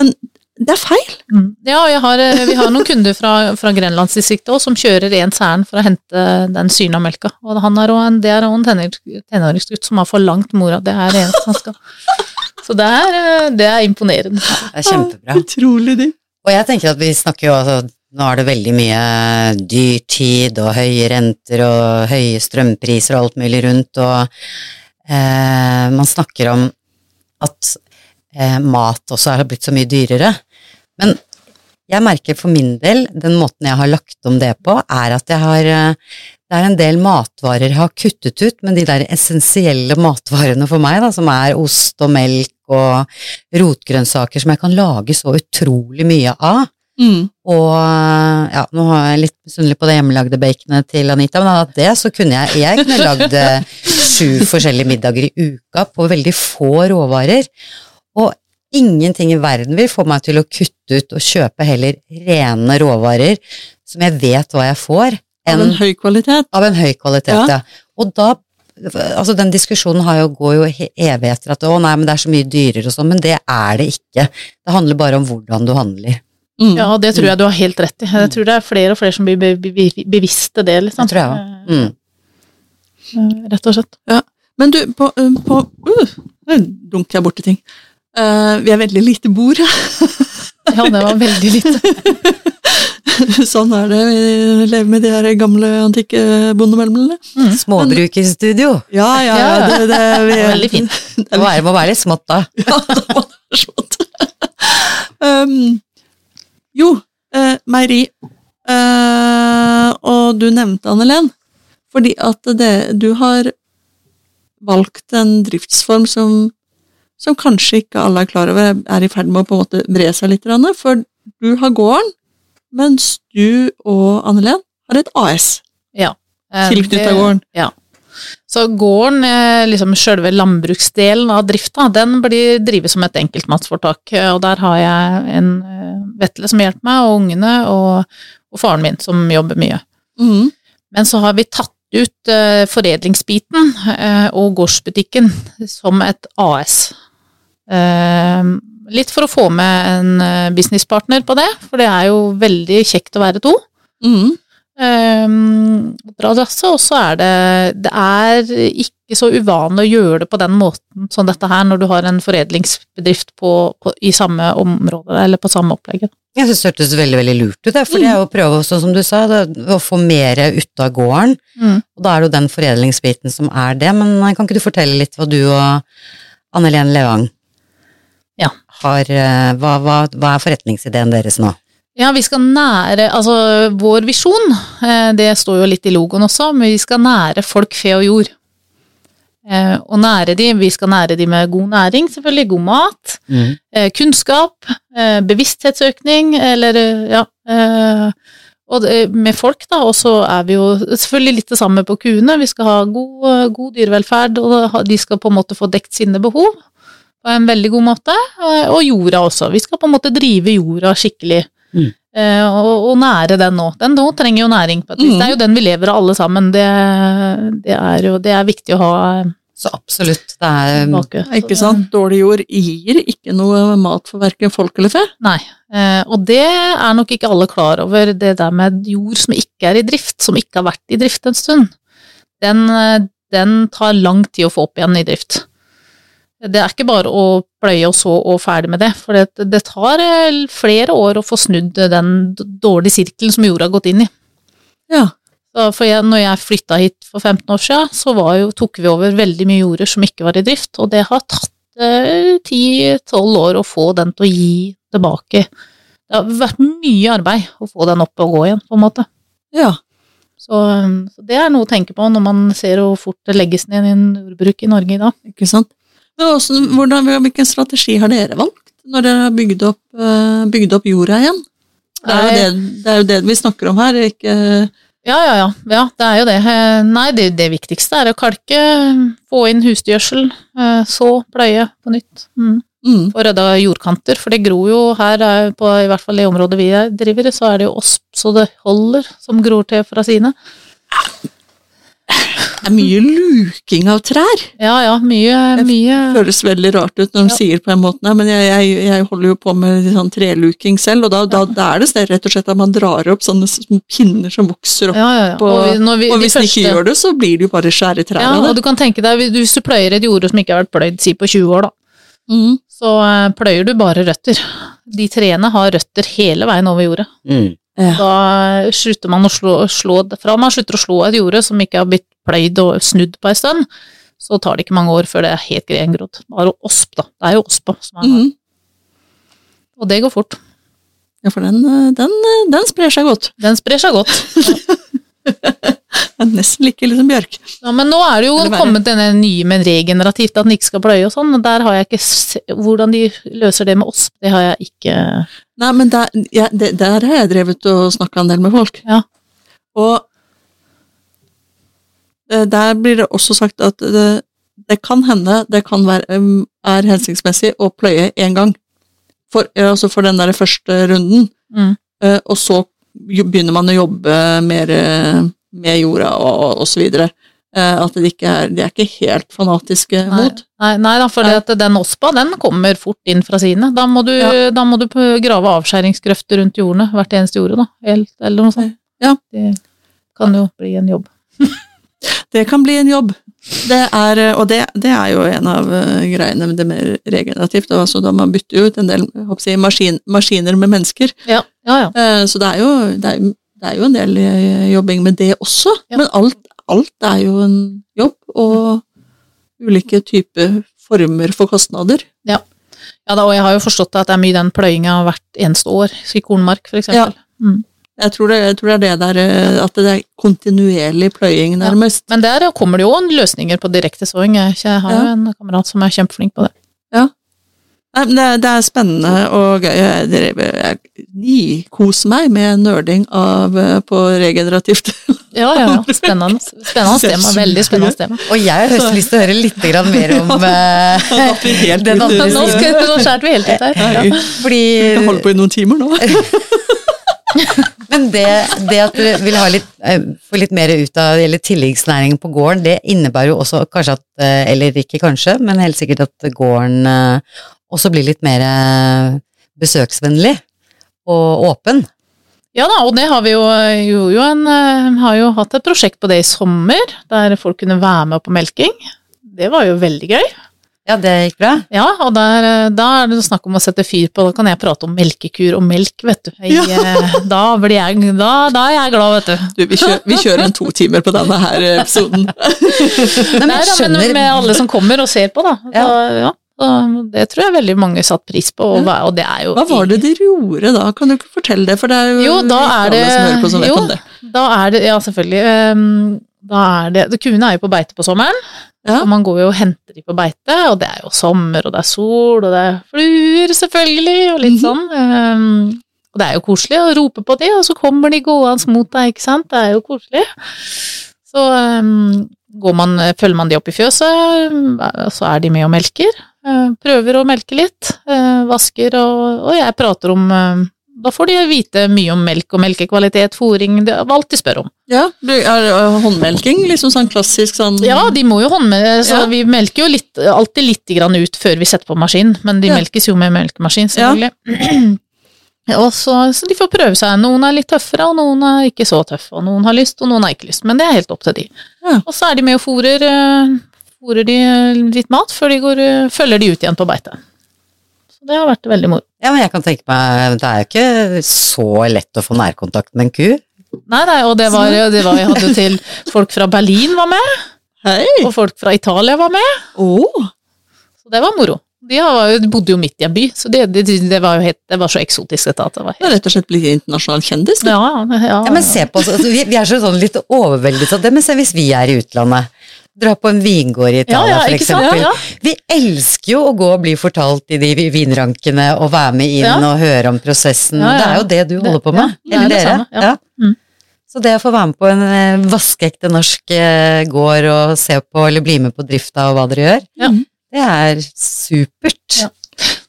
Men det er feil! Mm. Ja, og jeg har, eh, vi har noen kunder fra, fra Grenlandsdistriktet òg som kjører rent særen for å hente den syna melka. Og han er også en, det er også en tenår- tenåringsgutt som har forlangt mora. Det er det eneste han skal. Så det er, eh, det er imponerende. Det er kjempebra. Utrolig digg. Og jeg tenker at vi snakker jo altså Nå er det veldig mye dyrtid og høye renter og høye strømpriser og alt mulig rundt, og eh, man snakker om at eh, mat også er blitt så mye dyrere. Men jeg merker for min del, den måten jeg har lagt om det på, er at jeg har eh, Det er en del matvarer jeg har kuttet ut, men de der essensielle matvarene for meg, da, som er ost og melk og rotgrønnsaker som jeg kan lage så utrolig mye av. Mm. Og ja, nå har jeg litt misunnelig på det hjemmelagde baconet til Anita, men hadde det, så kunne jeg Jeg kunne lagd eh, sju forskjellige middager i uka på veldig få råvarer. Og ingenting i verden vil få meg til å kutte ut og kjøpe heller rene råvarer som jeg vet hva jeg får, Av en høy kvalitet. av en høy kvalitet, Ja. ja. Og da Altså, den diskusjonen har jo, går jo he- evig etter at å nei, men det er så mye dyrere og sånn, men det er det ikke. Det handler bare om hvordan du handler. Mm. Ja, det tror jeg du har helt rett i. Jeg tror det er flere og flere som blir be be bevisste det, liksom. Det tror jeg òg. Mm. Eh, Rett og slett. Ja. Men du, på, uh, på uh, Nå dunker jeg borti ting. Eh, vi er veldig lite bord. [laughs] Ja, det var veldig lite. [laughs] sånn er det. Vi lever med de her gamle, antikke bondemøblene. Småbrukerstudio. Ja, ja, ja. Ja. Det, det, vi, Det veldig fint. [laughs] Det må være, må være litt smått, da. Ja, det var smått. um, jo, uh, meieri. Uh, og du nevnte Anne-Len, fordi at det, du har valgt en driftsform som, som kanskje ikke alle er klar over er i ferd med å på en måte bre seg litt, for du har gården, mens du og Anne-Len har et AS Ja. Eh, tilknyttet gården. Ja. Så gården, eh, liksom selve landbruksdelen av drifta, den blir drivet som et enkeltmannsforetak. Eh, Og der har jeg en Vetle som hjelper meg, og ungene, og, og faren min som jobber mye. Mm. Men så har vi tatt ut foredlingsbiten og gårdsbutikken som et AS. Eh, litt for å få med en eh, businesspartner på det, for det er jo veldig kjekt å være to. Mm. Um, dra drasse, og så er det Det er ikke så uvanlig å gjøre det på den måten som dette her, når du har en foredlingsbedrift på, på, i samme område, eller på samme opplegget. Jeg synes det hørtes veldig veldig lurt ut, for det er jo å prøve, sånn som du sa, det, å få mer ut av gården. Mm. Og da er det jo den foredlingsbiten som er det, men kan ikke du fortelle litt hva du og Anne-Len Levang Ja. har eh, hva, hva, hva er forretningsideen deres nå? Ja, vi skal nære Altså, vår visjon, eh, det står jo litt i logoen også, men vi skal nære folk, fe og jord. Eh, Og nære de, vi skal nære de med god næring, selvfølgelig, god mat, mm. kunnskap, bevissthetsøkning, eller ja Og med folk, da, og så er vi jo selvfølgelig litt det samme på kuene. Vi skal ha god, god dyrevelferd, og de skal på en måte få dekt sine behov på en veldig god måte. Og jorda også. Vi skal på en måte drive jorda skikkelig. Mm. Eh, og, og nære den nå. Den nå trenger jo næring på et vis. Mm. Det er jo den vi lever av alle sammen. Det, det er jo det er viktig å ha eh, Så absolutt, det er bake. Ikke sant? Dårlig jord gir ikke noe mat for verken folk eller fe. Nei. Eh, og det er nok ikke alle klar over, det der med jord som ikke er i drift, som ikke har vært i drift en stund. Den, den tar lang tid å få opp igjen i drift. Det er ikke bare å pløye og så og ferdig med det, for det, det tar eh, flere år å få snudd den dårlige sirkelen som jorda har gått inn i. Ja. Så For jeg, når jeg flytta hit for 15 år siden, så var jo, tok vi over veldig mye jorder som ikke var i drift, og det har tatt eh, 10-12 år å få den til å gi tilbake. Det har vært mye arbeid å få den opp og gå igjen, på en måte. ja. Så, um, så det er noe å tenke på når man ser hvor fort det legges ned i en jordbruk i Norge i dag. Ikke sant? Men hvordan, hvilken strategi har dere valgt når dere har bygd opp, eh, bygd opp jorda igjen? Det er, det, det er jo det vi snakker om her, ikke Ja, ja, ja. ja det er jo det. Eh, Nei, det, det viktigste er å kalke, få inn husdyrgjødsel, eh, så pløye på nytt. Mm. mm, Få rydda jordkanter, for det gror jo her, er på, i hvert fall i området vi er- driver så er det jo osp så det holder, som gror til fra sine. Det er mye luking av trær. Ja, ja, mye, mye Det føles veldig rart ut når de Ja. sier på den måten, men jeg, jeg, jeg holder jo på med sånn treluking selv, og da, da, da er det sånn rett og slett at man drar opp sånne pinner som vokser opp. Ja, ja, ja. Og, Og, vi, når vi, og de hvis man ikke gjør det, så blir det jo bare skjære trær ja, av og du kan tenke deg, hvis du pløyer et jorde som ikke har vært pløyd si på 20 år, da, Mm. så eh, pløyer du bare røtter. De trærne har røtter hele veien over jordet. mm. Ja. Da slutter man å slå, slå det fra man slutter å slå et jorde som ikke har blitt pløyd og snudd på en stund, så tar det ikke mange år før det er helt grengrodd. Bare osp, da. Det er jo ospa som er Mm. Og det går fort. ja, for den, eh, den, eh, den sprer seg godt. Den sprer seg godt. [laughs] Er nesten like liksom bjørk. Ja, men nå er det jo kommet denne nye med regenerativt, at den ikke skal pløye og sånn, og der har jeg ikke Hvordan de løser det med osp, det har jeg ikke Nei, men der, ja, det, der har jeg drevet og snakka en del med folk. Ja. Og der blir det også sagt at det, det kan hende det kan være, um, er hensiktsmessig å pløye én gang. For, eh, altså for den der første runden. Mm. Eh, Og så begynner man å jobbe mer eh, med jorda og, og så videre. Eh, At de ikke er, de er ikke helt fanatiske Nei, mot. nei, nei da, for den ospa den kommer fort inn fra sine. Da må du, Ja. da må du grave avskjæringsgrøfter rundt jordene, hvert eneste jorde, da. Eller, eller noe sånt. Ja. Det kan jo bli en jobb. [laughs] Det kan bli en jobb. Det er, eh, og det, det er jo en av eh, greiene med det mer regenerativt. Altså da man bytter ut en del jeg maskin, maskiner med mennesker. Ja, ja. ja. Eh, Så det er jo, det er, det er jo en del jobbing med det også. Ja. Men alt, alt er jo en jobb, og ulike typer former for kostnader. ja da, og jeg har jo forstått at det er mye den pløyinga hvert eneste år, i kornmark eksempel. Mm. Jeg tror det, jeg tror det er det der eh, at det er kontinuerlig pløying, nærmest. Men der kommer det jo løsninger på direkte såing. Jeg har jo Ja. en kamerat som er kjempeflink på det. Nei, men det, det er spennende og gøy. Jeg, jeg, jeg nikoser meg med nerding av, eh, på regenerativt. [laughs] Ja, ja, ja. [laughs] Spennende, spennende tema. Veldig spennende tema. Og jeg har høyst lyst til å høre litt grann mer om [laughs] eh, den andre Nå, siden. nå skjærte vi helt ut her. Ja. Fordi Vi holder på i noen timer nå. [laughs] Men det, det at du vil litt, eh, få litt mer ut av eller tilleggsnæring på gården, det innebærer jo også kanskje at, eh, eller ikke kanskje, men helt sikkert at gården eh, også blir litt mer besøksvennlig og åpen. Ja da, og det har vi jo, jo, jo en, har jo hatt et prosjekt på det i sommer, der folk kunne være med på melking. Det var jo veldig gøy. Ja, det gikk bra. Ja, og der, eh, da er det snakk om å sette fyr på, da kan jeg prate om melkekur og melk, vet du. Jeg, ja. da, blir jeg, da, da er jeg glad, vet du. Du, vi, kjører, vi kjører en to timer på denne her episoden. [laughs] Men Nei, jeg da, men skjønner med alle som kommer og ser på, da. Ja. Da, ja. Så det tror jeg veldig mange satt pris på, og, og det er jo Hva var det dere gjorde da? Kan du ikke fortelle det? For det er jo, Jo, da er alle det som hører på som vet Jo, om det. da er det Ja, selvfølgelig. ehm, Da er det det- Kuene er jo på beite på sommeren, Ja. og man går jo og henter de på beite, og det er jo sommer, og det er sol, og det er fluer, selvfølgelig, og litt Mhm. sånn. Um, og det er jo koselig å rope på de, og så kommer de gående mot deg, ikke sant. Det er jo koselig. Så um, går man, følger man de opp i fjøset, eh, så er de med og melker. Uh, prøver å melke litt, uh, vasker, og, og jeg prater om eh, Da får de vite mye om melk og melkekvalitet, fôring, det er alt de spør om. Ja, er det håndmelking, liksom sånn klassisk sånn Ja, de må jo håndmelke, så Ja. vi melker jo litt, alltid litt grann ut før vi setter på maskin, men de Ja. melkes jo med melkemaskin, Ja. selvfølgelig. [clears throat] Og så, så de får prøve seg. Noen er litt tøffere, og noen er ikke så tøffe. Og noen har lyst, og noen har ikke lyst. Men det er helt opp til de. Ja. Og så er de med og fôrer, eh, fôrer de litt mat før de går, eh, følger de ut igjen på beite. Det har vært veldig moro. Ja, men jeg kan tenke meg, det er jo ikke så lett å få nærkontakt med en ku. Nei, nei, og det var, jo det var Jeg hadde til folk fra Berlin var med, Hei! og folk fra Italia var med. Oh. Så det var moro. De jo, bodde jo midt i en by, så det, det, det var jo helt, det var så eksotisk dette at det var det er helt rett og slett blitt internasjonal kjendis. Ja, Ja, ja, Ja, men se på oss, altså, vi, vi er så sånn litt overveldet av det, men se hvis vi er i utlandet. Dra på en vingård i Italia, ja, for f.eks. Ja, Vi elsker jo å gå og bli fortalt i de vinrankene og være med inn Ja. og høre om prosessen. Ja, ja, Det er jo det du holder på med. ja, er Eller dere. samme, ja. Mm. Så det å få være med på en eh, vaskeekte norsk eh, gård og se på eller bli med på drifta og hva dere gjør, Ja. det er supert. Ja.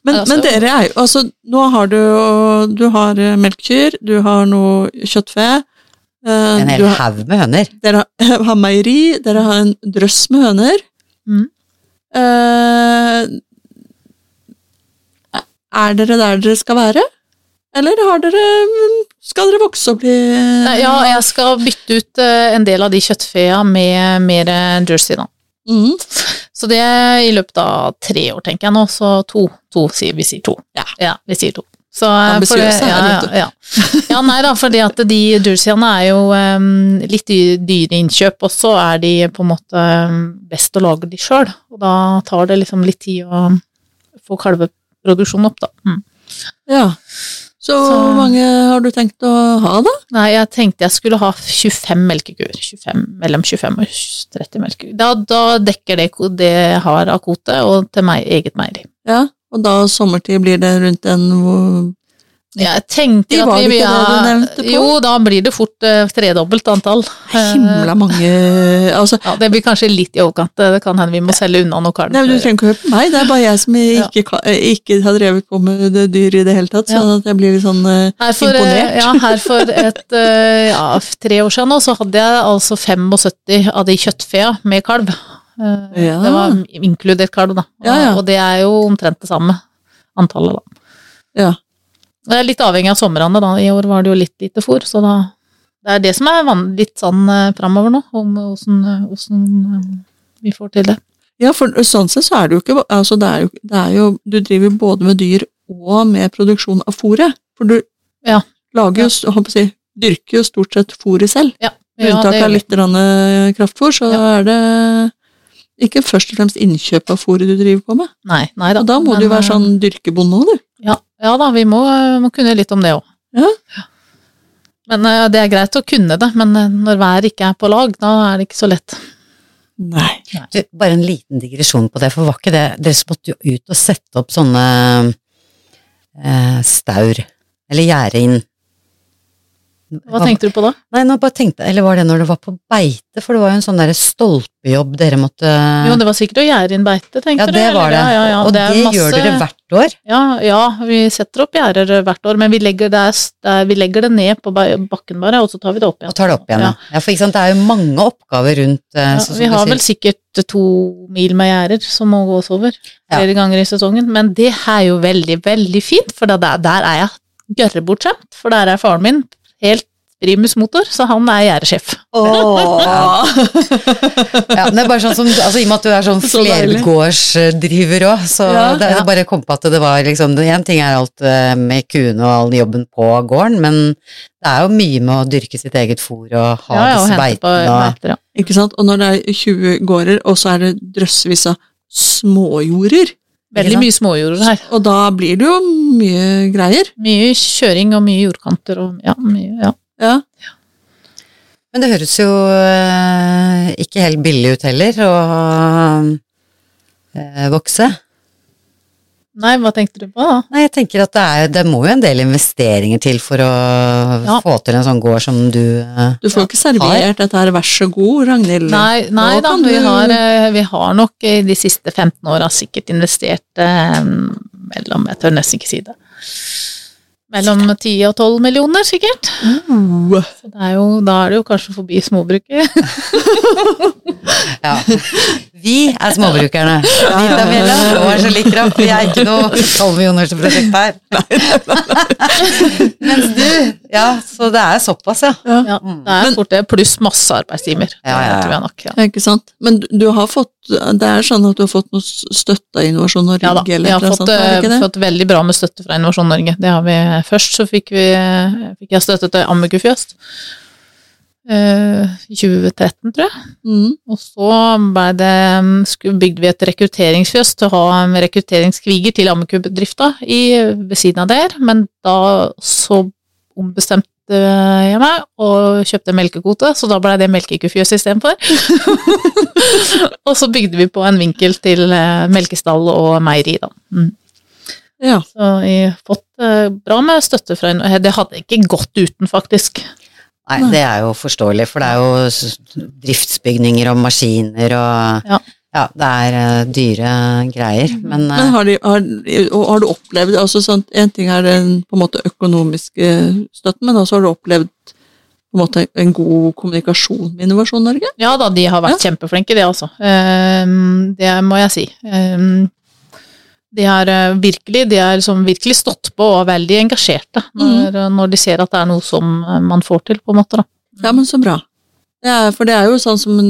Men, men dere er jo Altså, nå har du Du har eh, melkekyr, du har noe kjøttfe. Eh, En hel haug med høner. dere har, [laughs] har meieri, dere har en drøss med høner. Mm. Eh, er dere der dere skal være? Eller har dere Skal dere vokse og bli ja, jeg skal bytte ut eh, en del av de kjøttfea med mer Jersey, da. Mm. Så det er i løpet av tre år, tenker jeg nå, så to. To, sier vi sier to. Ja. vi sier to. Så, eh, for ja, ja, ja. [laughs] ja, nei da, fordi at de jerseyene er jo um, litt dyre innkjøp, og så er de på en måte best å lage de sjøl. Og da tar det liksom litt tid å få kalveproduksjonen opp, da. Mm. Ja. Så Så- hvor mange har du tenkt å ha, da? Nei, jeg tenkte jeg skulle ha 25 melkekuer. 25, mellom 25 og 30 melkekuer. Da, da dekker det det jeg har av kvote, og til meg eget meieri. Ja, og da sommertid blir det rundt en hvor Jeg tenker at vi ja? Jo, da blir det fort uh, tredobbelt antall. himla [laughs] mange Altså, Ja, det blir kanskje litt i overkant. Det kan hende vi må selge unna noe kalv. nei, men Du trenger ikke høre på meg, det er bare jeg som [laughs] ikke, ja. ikke har drevet på med det dyr i det hele tatt, sånn at jeg blir litt sånn uh, Her for, eh, imponert. ja, her for [laughs] et, uh, ja, tre år siden nå, så hadde jeg altså 75 av de kjøttfea med kalv. Eh, Ja. Det var inkludert kardo, da. Og, Ja, ja. og det er jo omtrent det samme antallet, da. Ja. Det er litt avhengig av somrene, da. I år var det jo litt lite fôr, så da Det er det som er litt sånn uh, framover nå, om åssen eh, vi får til det. Ja, for sånn sett så er det jo ikke altså det er jo, det er jo Du driver både med dyr og med produksjon av fôret. For du Ja. lager jo, jeg håper å si, dyrker jo stort sett fôret selv. Ja, Med unntak av litt eh, kraftfôr, så er det ikke først og fremst innkjøp av fôret du driver på med. Nei, nei da. Og da må Men, du jo være eh, sånn dyrkebonde òg, du. Ja, ja da, vi må, må kunne litt om det òg. Ja. Men eh, det er greit å kunne det, men eh, når været ikke er på lag, da er det ikke så lett. Nei. nei. bare en liten digresjon på det, for var ikke det Dere måtte jo ut og sette opp sånne eh, staur, eller gjerde inn. Hva tenkte du på da? Nei, nå bare tenkte Eller var det når det var på beite? For det var jo en sånn derre stolpejobb dere måtte Jo, det var sikkert å gjerde inn beite, tenkte du. Ja, det var det. Ja, ja. Og det, det masse- gjør dere hvert år? Ja, ja, vi setter opp gjerder hvert år, men vi legger det, vi legger det ned på bakken bare, og så tar vi det opp igjen. Og tar det opp igjen, ja. ja. For ikke sant, det er jo mange oppgaver rundt sånn vi har vel sikkert to mil med gjerder som må gås over flere ganger i sesongen, men det er jo veldig, veldig fint, for der, der er jeg gørrebortskjemt, for der er faren min helt primus motor, så han er gjerdesjef. [laughs] Ja, men det er bare sånn som, altså I og med at du er sånn flergårdsdriver òg, så Ja, det, ja. bare kom på at det var liksom Én ting er alt eh, med kuene og all jobben på gården, men det er jo mye med å dyrke sitt eget fôr og ha Ja, ja, og disse på beitene ja. Ikke sant? Og når det er 20 gårder, og så er det drøssevis av småjorder, Veldig mye småjorder her. og da blir det jo mye greier. Mye kjøring og mye jordkanter og ja, mye, ja. Ja. Men det høres jo eh, ikke helt billig ut heller å eh, vokse. Nei, hva tenkte du på da? Nei, jeg tenker at det, er, det må jo en del investeringer til for å Ja. få til en sånn gård som du eh, Du får ikke servert dette her, vær så god, Ragnhild. Nei, nei da, kan vi du- har, eh, vi har nok i de siste 15 åra sikkert investert eh, mellom, jeg tør nesten ikke si det, mellom 10 og 12 millioner sikkert. Uh, Så det er jo, da er det jo kanskje forbi småbruket. [laughs] Ja. Vi er småbrukerne. Anita Mjella er så liker opp. Vi er ikke noe 12 millioners prosjekt her. Mens du Ja, så det er såpass, ja. Ja, det er fort det, pluss masse arbeidstimer. Ja, ja, ja. Det tror jeg nok. Ja. ja, ikke sant? Men du, du har fått Det er sånn at du har fått noe støtte av Innovasjon Norge? Ja da, vi har fått, sånt, eh, det? fått veldig bra med støtte fra Innovasjon Norge. Det har vi Først så fikk, vi, fikk jeg støtte til Ammekufjøs. Eh, I 2013, tror jeg. Mm. Og så ble det, bygde vi et rekrutteringsfjøs til å ha en rekrutteringskviger til ammekubedrifta ved siden av der, men da så ombestemte jeg meg og kjøpte melkekvote, så da ble det melkekufjøs istedenfor. [laughs] og så bygde vi på en vinkel til eh, melkestall og meieri, da. Mm. Ja. Så jeg har fått eh, bra med støtte fra en Det hadde ikke gått uten, faktisk. Nei, det er jo forståelig, for det er jo driftsbygninger og maskiner og Ja. Ja, det er uh, dyre greier, men, uh, Men har, de, har, og har du opplevd altså sånn, En ting er den på en måte økonomiske støtten, men også har du opplevd på en måte en god kommunikasjon med Innovasjon Norge? Ja da, de har vært kjempeflinke, det altså. Um, det må jeg si. Ehm, de har eh, virkelig, de har liksom virkelig stått på og er veldig engasjerte når, når de ser at det er noe som eh, man får til, på en måte. da. Ja, men så bra. Det er, for det er jo sånn som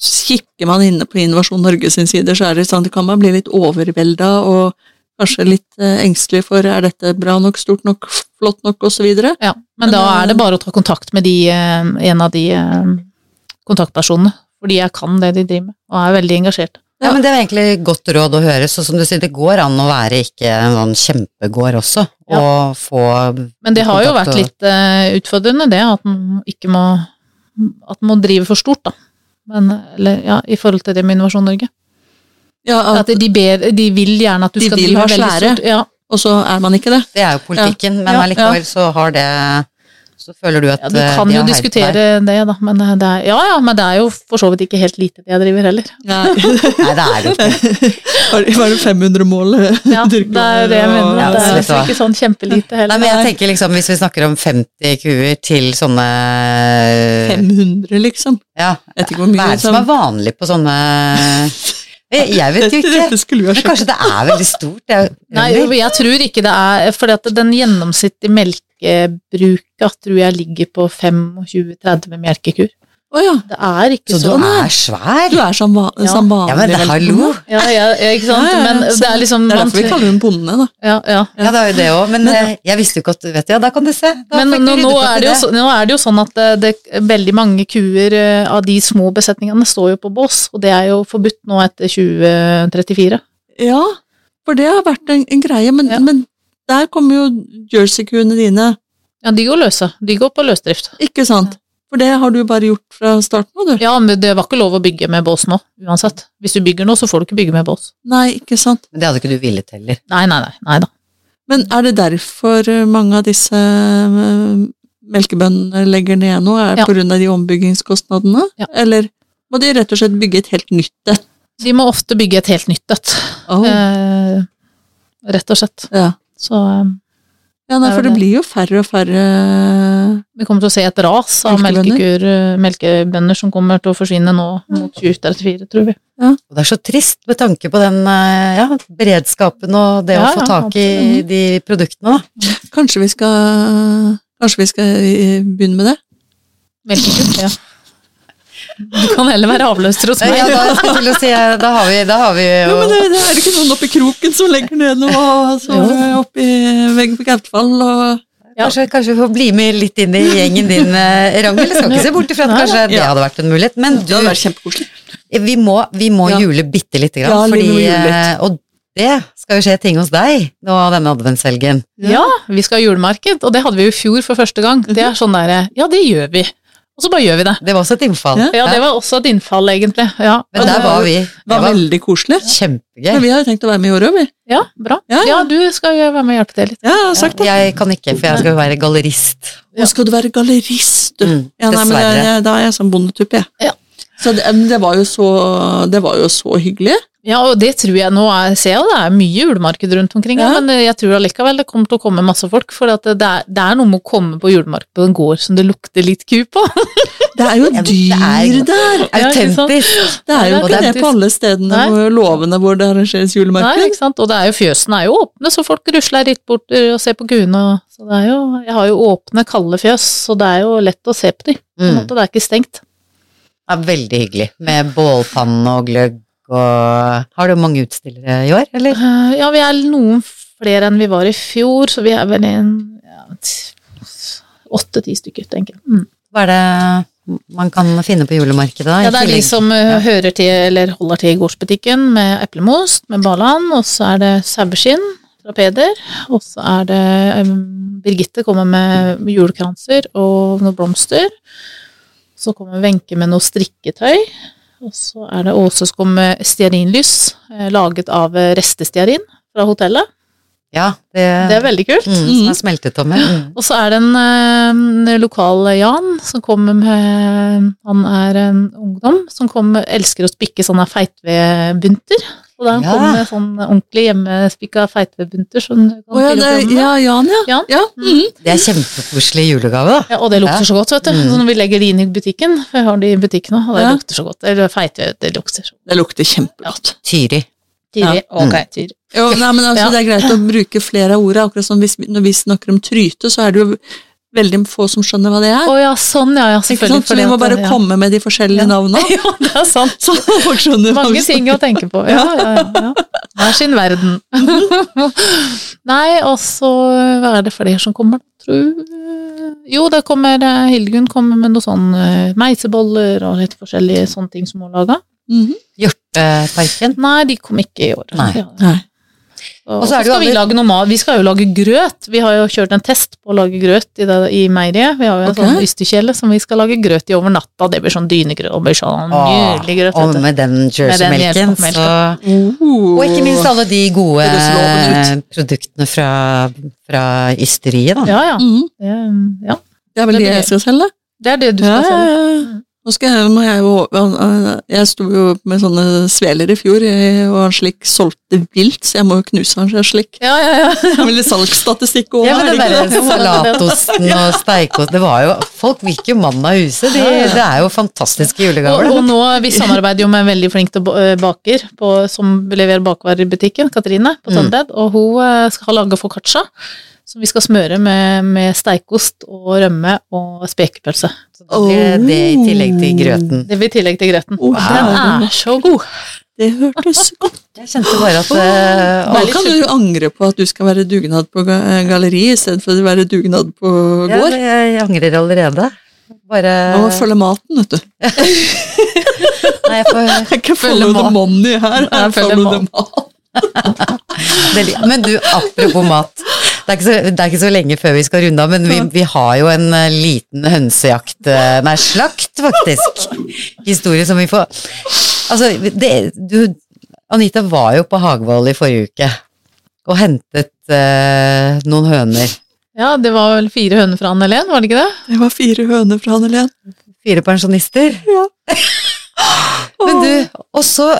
Kikker man inne på Innovasjon Norge sin side, så er det sånn, det kan man bli litt overvelda og kanskje litt eh, engstelig for er dette bra nok, stort nok, flott nok, osv. Ja, men da eh, er det bare å ta kontakt med de, eh, en av de eh, kontaktpersonene, fordi jeg kan det de driver med, og er veldig engasjert. Ja, men det er egentlig godt råd å høre. Så som du sier, det går an å være ikke en sånn kjempegård også, og få Men det har jo vært og- litt uh, utfordrende, det, at man ikke må at man må drive for stort, da. Men, eller, ja, I forhold til det med Innovasjon Norge. Ja, At de, ber, de vil gjerne at du De skal vil drive ha veldig svære. stort. Ja, og så er man ikke det. Det er jo politikken, men Ja, allikevel så har det Så føler du at ja, du eh, kan de jo diskutere det, da, men det er, ja, ja, men det er jo for så vidt ikke helt lite det jeg driver heller. Ja. [laughs] Nei, det er det ikke. Var det- det 500 mål Ja, det er det jeg mener. Ja, det er vet ikke sånn kjempelite heller. Nei, men jeg tenker liksom, hvis vi snakker om 50 kuer til sånne 500, liksom. Ja, Jeg vet ikke hvor mye hva er det som er vanlig på sånne Jeg jeg vet jo [laughs] ikke. Men kanskje det er veldig stort? Det er, Nei, jeg tror ikke det er For den gjennomsnittlige melkebruka tror jeg ligger på 25-30 melkekur. Oh, ja. Det er ikke så du sånn. er svær? Du er som, Ja. som vanlig. Ja, men det, hallo! Ja, ja, ikke sant? Ja, ja, ja, Men det er liksom Det er derfor vi kaller hun bonde, da. ja, ja. Ja, det er jo det òg, men men jeg visste jo ikke at Vet du, ja, da kan du se. Da Men nå, nå, er det jo, så- nå er det jo sånn at det, det, veldig mange kuer eh, av de små besetningene står jo på bås, og det er jo forbudt nå etter 2034. Ja, for det har vært en, en greie, men, Ja. men der kommer jo jersey-kuene dine, Ja, de går løse. De går på løsdrift. ikke sant? For det har du bare gjort fra starten av, du. Ja, men det var ikke lov å bygge med bås nå, uansett. Hvis du bygger nå, så får du ikke bygge med bås. Nei, ikke sant. Men det hadde ikke du villet heller. Nei, nei, nei. nei da. Men er det derfor eh, mange av disse eh, melkebøndene legger ned nå, er Ja. på grunn av de ombyggingskostnadene? Ja. Eller må de rett og slett bygge et helt nytt et? De må ofte bygge et helt nytt et. Oh. Eh, rett og slett. ja. Så eh, ja, nei, for det det. blir jo færre og færre vi kommer til å se et ras av melkekur, eh, melkebønder som kommer til å forsvinne nå mot 2034, tror vi. Og det er så trist med tanke på den eh, ja, beredskapen og det Ja, å få ja, tak i de produktene. da. Kanskje vi skal Kanskje vi skal eh, begynne med det? Melkekur, ja. Du kan heller være avløser hos meg. Ja, da, jeg til å si, eh, da, har vi, da har vi Jo, Ja, men det, det er ikke noen oppi kroken som legger ned noe, og så oppi veggen på Gautfall og Ja. Kanskje, kanskje vi får bli med litt inn i gjengen din, eh, Ragnhild. Skal ikke se bort ifra at kanskje det hadde vært en mulighet. Men Det du, hadde vært kjempekoselig. vi må, vi må Ja. jule bitte lite grann. Ja, fordi, eh, og det skal jo skje ting hos deg nå denne adventshelgen. Ja, vi skal ha julemarked, og det hadde vi jo i fjor for første gang. Det er sånn derre Ja, det gjør vi. Og så bare gjør vi det. Det var også et innfall. Ja. Ja, det var også et innfall, egentlig. Ja, Men der var vi. Det var var veldig koselig. kjempegøy. Men vi har jo tenkt å være med i år òg, vi. ja bra. Ja, Ja, ja. du skal jo være med og hjelpe til litt. Ja, jeg har sagt det. Jeg kan ikke, for jeg skal jo være gallerist. Nå skal du være gallerist, du. Mm, Ja, nei, men jeg, jeg, da er jeg sånn bondetuppe, jeg. Ja. Så det, det, var jo så, det var jo så hyggelig. Ja, og det tror jeg nå er, ser jeg det er mye julemarked rundt omkring, ja. Men jeg tror allikevel det kommer til å komme masse folk. For at det, er, det er noe med å komme på julemarked på en gård som det lukter litt ku på. [laughs] Det er jo dyr er- der! Ja. Autentisk. Det er jo ikke det på alle stedene Nei. hvor lovene hvor det arrangeres Nei, ikke sant? Og det er jo, fjøsene er jo åpne, så folk rusler litt bort og ser på kuene. Så det er jo, jeg har jo åpne, kalde fjøs, så det er jo lett å se på dem. Mm. det er ikke stengt. Ja, veldig hyggelig. Med bålpanne og gløgg og Har du mange utstillere i år, eller? Eh, Ja, vi er noen flere enn vi var i fjor, så vi er vel en ja, åtte-ti stykker, tenker jeg. Mm. Hva er det man kan finne på julemarkedet? da, Ja, det er de som eh, Ja. hører til, eller holder til i gårdsbutikken med eplemost, med Balan, og så er det saueskinn fra Peder, og så er det um, Birgitte kommer med julekranser og noen blomster. Så kommer Wenche med noe strikketøy. Og så er det Åse som kommer med stearinlys, eh, laget av eh, restestearin fra hotellet. Ja, det, Det er veldig kult. mm, som er smeltet om. Mm. Og så er det en en lokal Jan som kommer med Han er en ungdom som kommer, elsker å spikke sånne feitvedbunter. Og da han Ja. kommer med sånn ordentlig hjemmespikka feitebunter. Sånn, oh, ja, det, ja, Jan, ja. Jan? ja. mhm. Det er kjempekoselig julegave, da. Ja, og det lukter Ja. så godt, vet du. Mm. Så når vi legger de inn i butikken, for jeg har de i butikken nå, og det Ja. lukter så godt. Eller feite, det lukter så Det lukter kjempegodt. Tyri. Tyri. Ja. Ok, Tyri. Jo, nei, men altså, Ja. Det er greit å bruke flere av ordene. Akkurat som hvis, når vi snakker om tryte, så er det jo veldig få som skjønner hva det er. Å ja, sånn, ja, ja, Ikke selvfølgelig. sant? Så vi må bare ja. komme med de forskjellige Ja. [laughs] navnene, Ja, det er sant. så folk skjønner hva Mange ting å tenke på. Ja, ja, ja. ja. Hver sin verden. [laughs] Nei, og så hva er det flere som kommer, tror Jo, det kommer Hildegunn kommer med noen sånn eh, meiseboller og litt forskjellige sånne ting som hun laga. Mhm. Hjorteparken. Nei, de kom ikke i år. Nei. Ja. Nei. Og så skal vi lage noe mat. Vi skal jo lage grøt. Vi har jo kjørt en test på å lage grøt i, det, i meieriet. Vi har jo en okay. sånn ystekjele som vi skal lage grøt i over natta. Det blir sånn dynegrøt. Og blir sånn nydelig grøt. og med den Med den jerseymelken, så uh. Og ikke minst alle de gode produktene fra, fra ysteriet, da. Ja, ja. Mm. Det, ja. Det er vel Det det jeg skal selge? Det er det du Ja, skal ja, selge. ja. Nå skal jeg, må jeg jo Jeg sto jo med sånne sveler i fjor, og han slik solgte vilt, så jeg må jo knuse han slik. Ja, ja, ja. Det er vel salgsstatistikk òg, Ja, men er det ikke der det? salatosten og steikost Det var jo Folk vil jo mann av huset. De, det er jo fantastiske julegaver. og og, nå, vi samarbeider jo med en veldig flink eh, baker på, som leverer bakvarer i butikken, Katrine på Mm. Og hun eh, skal lage foccaccia. Som vi skal smøre med, med steikost og rømme og spekepølse. Så det, blir det i tillegg til grøten. Det blir i tillegg til grøten. Wow. Den er så god! Det hørtes godt Jeg kjente bare at eh, Da kan du angre på at du skal være dugnad på ga- galleri istedenfor å være dugnad på ja, gård. Jeg angrer allerede. Bare Man må følge maten, vet du. [laughs] Nei, jeg får Ikke Følge the money her. Ja, her følge follow the mat. [laughs] Men du, apropos mat. Det er, ikke så, det er ikke så lenge før vi skal runde av, men vi, vi har jo en eh, liten hønsejakt eh, Nei, slakt, faktisk. Historie som vi får Altså, det, du Anita var jo på Hagvoll i forrige uke og hentet eh, noen høner. Ja, det var vel fire høner fra Anne Helen, var det ikke det? Det var fire høner fra Anne Helen. Fire pensjonister. Ja. [laughs] Men du, og så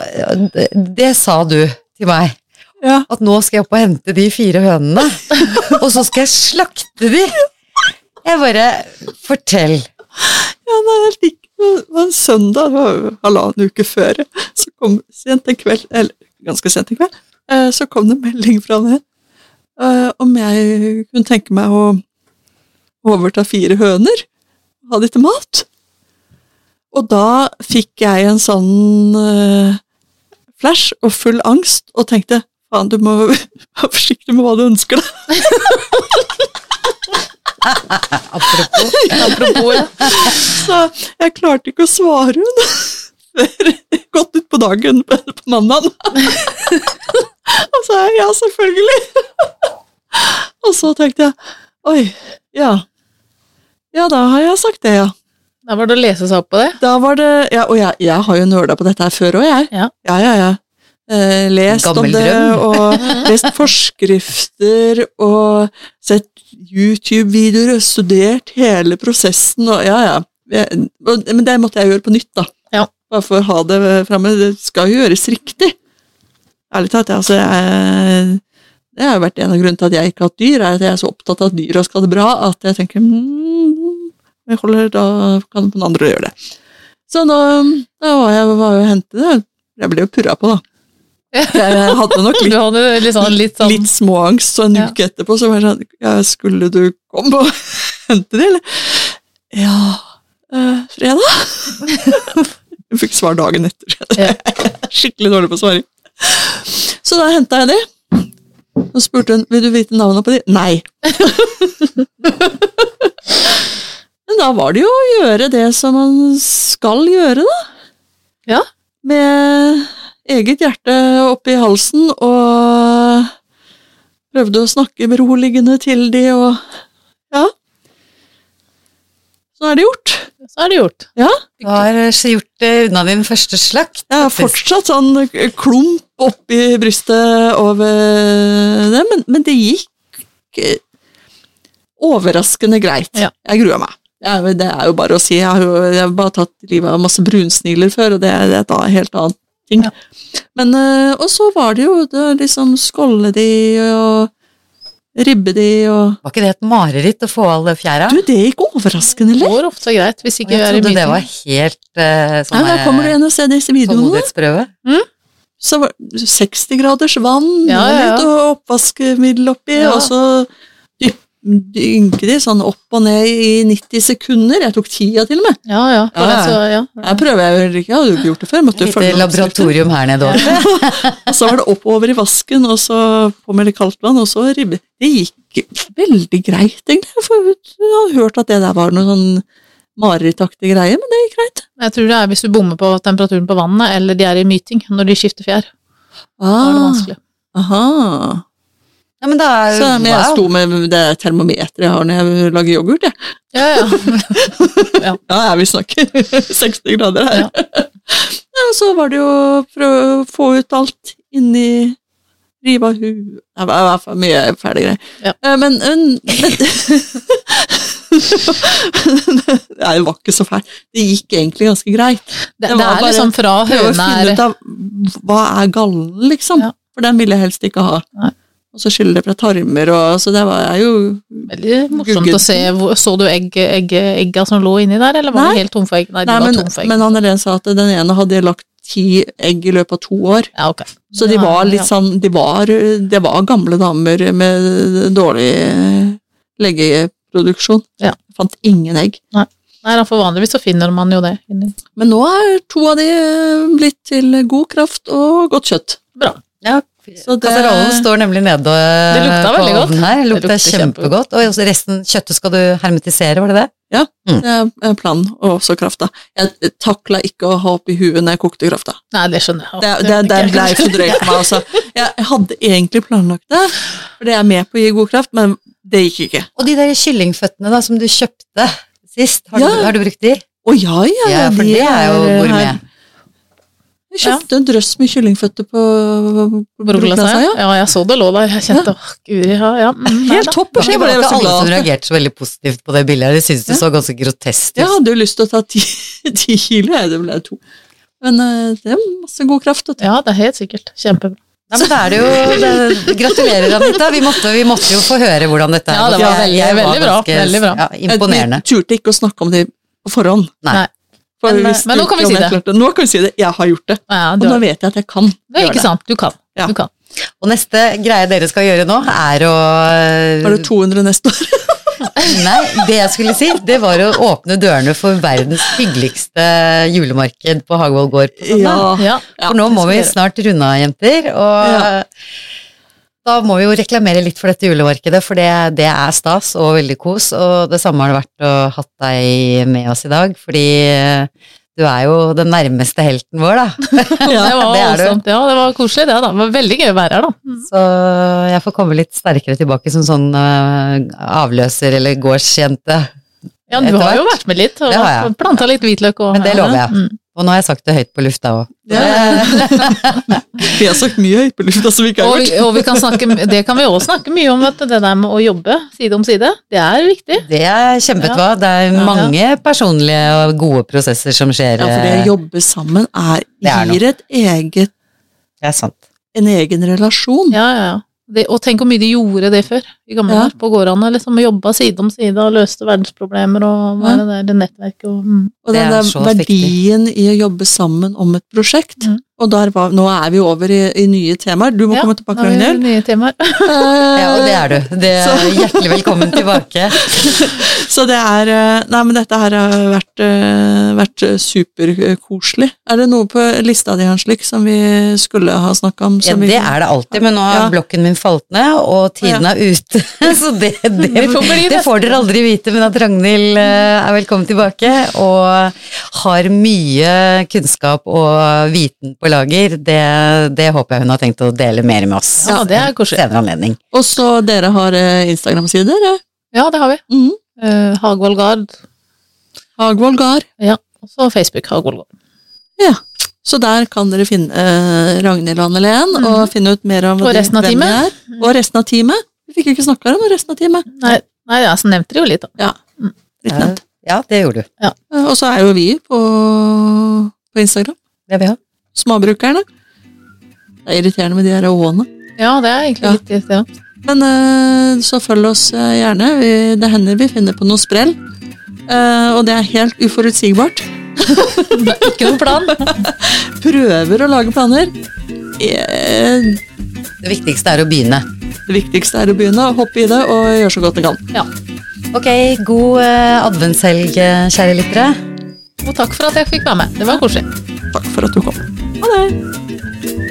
Det sa du til meg. Ja. At nå skal jeg opp og hente de fire hønene. [laughs] Og så skal jeg slakte de. Jeg bare Fortell. Ja, nei, jeg liker det var en søndag, det var halvannen uke før, så kom sent en kveld, eller ganske sent en kveld, eh, så kom det melding fra henne eh, om jeg kunne tenke meg å overta fire høner, ha de til mat. Og da fikk jeg en sånn eh, flash og full angst, og tenkte faen, du må [laughs] være forsiktig med hva du ønsker deg. Apropos. Apropos, ja. Så jeg klarte ikke å svare henne før godt utpå dagen på mandag. Og så jeg ja, selvfølgelig. Og så tenkte jeg oi, ja. Ja, da har jeg sagt det, ja. Da var det å lese seg opp på det. Da var det Ja, og jeg, jeg har jo nøla på dette her før òg, jeg. Ja. ja, ja. ja. Eh, lest Gammel om det, [laughs] og lest forskrifter, og sett YouTube-videoer, og studert hele prosessen, og ja, ja. Jeg, og, men det måtte jeg gjøre på nytt, da. Ja. Bare for å ha det framme. Det skal jo gjøres riktig. Ærlig talt, altså, jeg Det har jo vært en av grunnene til at jeg ikke har hatt dyr, er at jeg er så opptatt av at dyra skal ha det bra, at jeg tenker mm, jeg holder, da kan noen andre gjøre det. Så nå, da var jeg og hentet det. Jeg ble jo purra på, da. Jeg hadde nok litt, hadde litt sånn, litt sånn litt småangst, og en Ja. uke etterpå så var det sånn ja, Skulle du komme og hente det, eller? Ja øh, Fredag? Hun fikk svar dagen etter. Ja. Skikkelig dårlig på svaring. Så da henta jeg de. Og spurte hun vil du vite navnet på de. Nei. Men da var det jo å gjøre det som man skal gjøre, da. Ja. Med eget hjerte oppi halsen og prøvde å snakke beroligende til de og Ja. Så er det gjort. Så er det gjort. Ja. Du har gjort det unna din første slakt. Jeg har fortsatt sånn klump oppi brystet over det, men, men det gikk eh, overraskende greit. Ja. Jeg grua meg. Det er jo bare å si. Jeg har jo jeg har bare tatt livet av masse brunsnigler før, og det, det er et helt annet ting. Ja. Men eh, Og så var det jo det, liksom skålle de og ribbe de og Var ikke det et mareritt å få all det fjæra? Du, det gikk overraskende Det lett. går ofte greit, hvis ikke Jeg trodde det var helt uh, Ja, sånn da kommer du igjen og ser disse videoene. tålmodighetsprøve. så var det 60 graders vann Ja, ja, ja. og oppvaskemiddel oppi, Ja. og så dynke de sånn opp og ned i 90 sekunder. Jeg tok tida til og med. Ja, ja. Ja, ja. så, ja. Jeg prøver jeg vel ikke, jeg hadde jo ikke gjort det før. Måtte Lite følge laboratorium her nede òg. [laughs] Og så var det oppover i vasken, og så på med litt kaldt vann, og så ribbe. Det gikk veldig greit, egentlig. For jeg hadde hørt at det der var noe sånn marerittaktig greie, men det gikk greit. Jeg tror det er hvis du bommer på temperaturen på vannet, eller de er i myting når de skifter fjær. Da er det Ah, vanskelig. aha. Ja, men er Så men jeg wow. sto med det termometeret jeg har når jeg lager yoghurt, jeg. Ja, ja. [laughs] Ja, ja, vi snakker [laughs] 60 grader her. Ja. ja. så var det jo prøve å få ut alt inni Rive av hu Det var i hvert fall mye fæle greier. Ja. Eh, Men, men, men [laughs] Det var ikke så fælt. Det gikk egentlig ganske greit. Det, Det det var er liksom fra Prøve å finne ut av hva er gallen, liksom. For den ville jeg helst ikke ha. Nei. Og så skyller det fra tarmer og Så det var jo veldig morsomt Gugget. å se. Så du egg, egg, egga som lå inni der, eller var Nei. det helt tom for egg? Nei, de Nei, men, tom for egg. men Annelene sa at den ene hadde lagt ti egg i løpet av to år. ja, ok. Så de var litt sånn de var, Det var gamle damer med dårlig leggeproduksjon. Ja. Jeg fant ingen egg. Nei, Nei, for vanligvis så finner man jo det. Men nå er to av de blitt til god kraft og godt kjøtt. Bra. Ja, Så det- Kasserollen står nemlig nede Det på ovnen her. Det Det lukta kjempegodt. Og resten kjøttet skal du hermetisere, var det det? Mm. Det er planen, og også krafta. Jeg takla ikke å ha oppi huet når jeg kokte krafta. Nei, det skjønner jeg. Det, det, det ble for drøyt for meg. Altså. Jeg, hadde egentlig planlagt det, for det er med på å gi god kraft, men det gikk ikke. Og de der kyllingføttene da, som du kjøpte sist, har, Ja. du, har du brukt de? Å ja, ja, Ja, for de det er jo gourmet. Jeg kjøpte en drøss med kyllingføtter på Broglasa, ja. ja, jeg så det lå der. Jeg kjente åh, guri, ja, ja. mm, Helt topp. Det Jeg var ikke bare alle som reagerte så veldig positivt på det bildet. De syntes det så ganske grotesk ut. Jeg hadde jo lyst til å ta ti, [laughs] ti kilo, jeg. Det ble to. Men eh, det er masse god kraft. å ta. Ja, det er helt sikkert. Kjempebra. Nei, men da er det jo [laughs] det, Gratulerer, Anita. Vi måtte, vi måtte jo få høre hvordan dette er. Ja, det var veldig, var veldig bra, ganske, veldig bra. Ja, imponerende. Jeg turte ikke å snakke om det på forhånd. Nei. Men, hvis men nå kan vi si det. klart Nå kan vi si det. Jeg har gjort det. Ja, Og nå vet jeg at jeg kan det gjøre ikke sant. Du kan. Ja. Du kan. Og neste greie dere skal gjøre nå, er å Har du 200 neste år? [laughs] Nei, det jeg skulle si, det var å åpne dørene for verdens hyggeligste julemarked på Hagvoll gård på søndag. Ja. For nå må vi snart runde av, jenter. Og Ja. Da må vi jo reklamere litt for dette julemarkedet, for det, det er stas og veldig kos. Og det samme har det vært å hatt deg med oss i dag, fordi du er jo den nærmeste helten vår, da. [laughs] Ja, det var det er Ja, det var koselig det, da. Det var veldig gøy å være her, da. Så jeg får komme litt sterkere tilbake som sånn uh, avløser eller gårdsjente. Ja, du har jo vært med litt, og planta litt hvitløk og Men det lover jeg. Mm. Og nå har jeg sagt det høyt på lufta òg. Vi har sagt mye høyt på lufta som vi ikke har gjort. og vi kan snakke, det kan vi også snakke mye om, vet du. Det der med å jobbe side om side. Det er viktig. Det er kjempebra. Det er Ja. mange personlige og gode prosesser som skjer. Ja, for det å jobbe sammen er, Det er gir et eget, Det er sant. en egen relasjon. Ja, ja, ja. Det, og tenk hvor mye de gjorde det før, i gamle Ja. på gårdene. Liksom, jobba side om side og løste verdensproblemer og er det der, det nettverket og mm. Og Det den er der verdien verdien i å jobbe sammen om et prosjekt. Mhm. Og der var, nå er vi over i, i nye temaer. Du må Ja, komme tilbake, nå har vi Ragnhild. nye temaer. Ja, og det er du. Det er hjertelig velkommen tilbake. [laughs] Så det er eh, Nei, men dette her har vært, eh, vært superkoselig. Er det noe på lista di, Hanslik, som vi skulle ha snakka om? Ja, vi- det er det alltid, men nå har Ja. blokken min falt ned, og tiden er ute. [laughs] Så det, [laughs] det, Det får det får dere aldri vite, men at Ragnhild eh, er velkommen tilbake og har mye kunnskap og viten på lager, det, det håper jeg hun har tenkt å dele mer med oss. Ja, det er. Senere anledning. Og så dere har eh, Instagram-sider? eh? Ja, det har vi. Mhm. Uh, Hagvoll Gard. Hagvoll Gard. Ja. Og så Facebook Hagvoll Gard. Ja. Så der kan dere finne uh, Ragnhild og Anne-Len og finne ut mer om Og de- resten av hvem de er. Og resten av teamet. Vi fikk jo ikke snakka om resten av teamet. Nei, nei ja, så nevnte dere jo litt, da. Litt Ja, nevnt. ja, det gjorde du. Ja. Og så er jo vi på, på Instagram. Det vi jeg ha. Småbrukerne. Det er irriterende med de her å-ene. Ja, det er egentlig Ja. litt irriterende. Ja. Men eh, så følg oss eh, gjerne. Det hender vi finner på noe sprell. Eh, og det er helt uforutsigbart. [laughs] Det er ikke noen plan. [laughs] Prøver å lage planer. Eh, Det viktigste er å begynne. Det viktigste er å begynne, hoppe i det og gjøre så godt en kan. Ja. Ok, god adventshelg, kjære lyttere. Og takk for at jeg fikk være med. Det var koselig. Takk for at du kom. Ha det!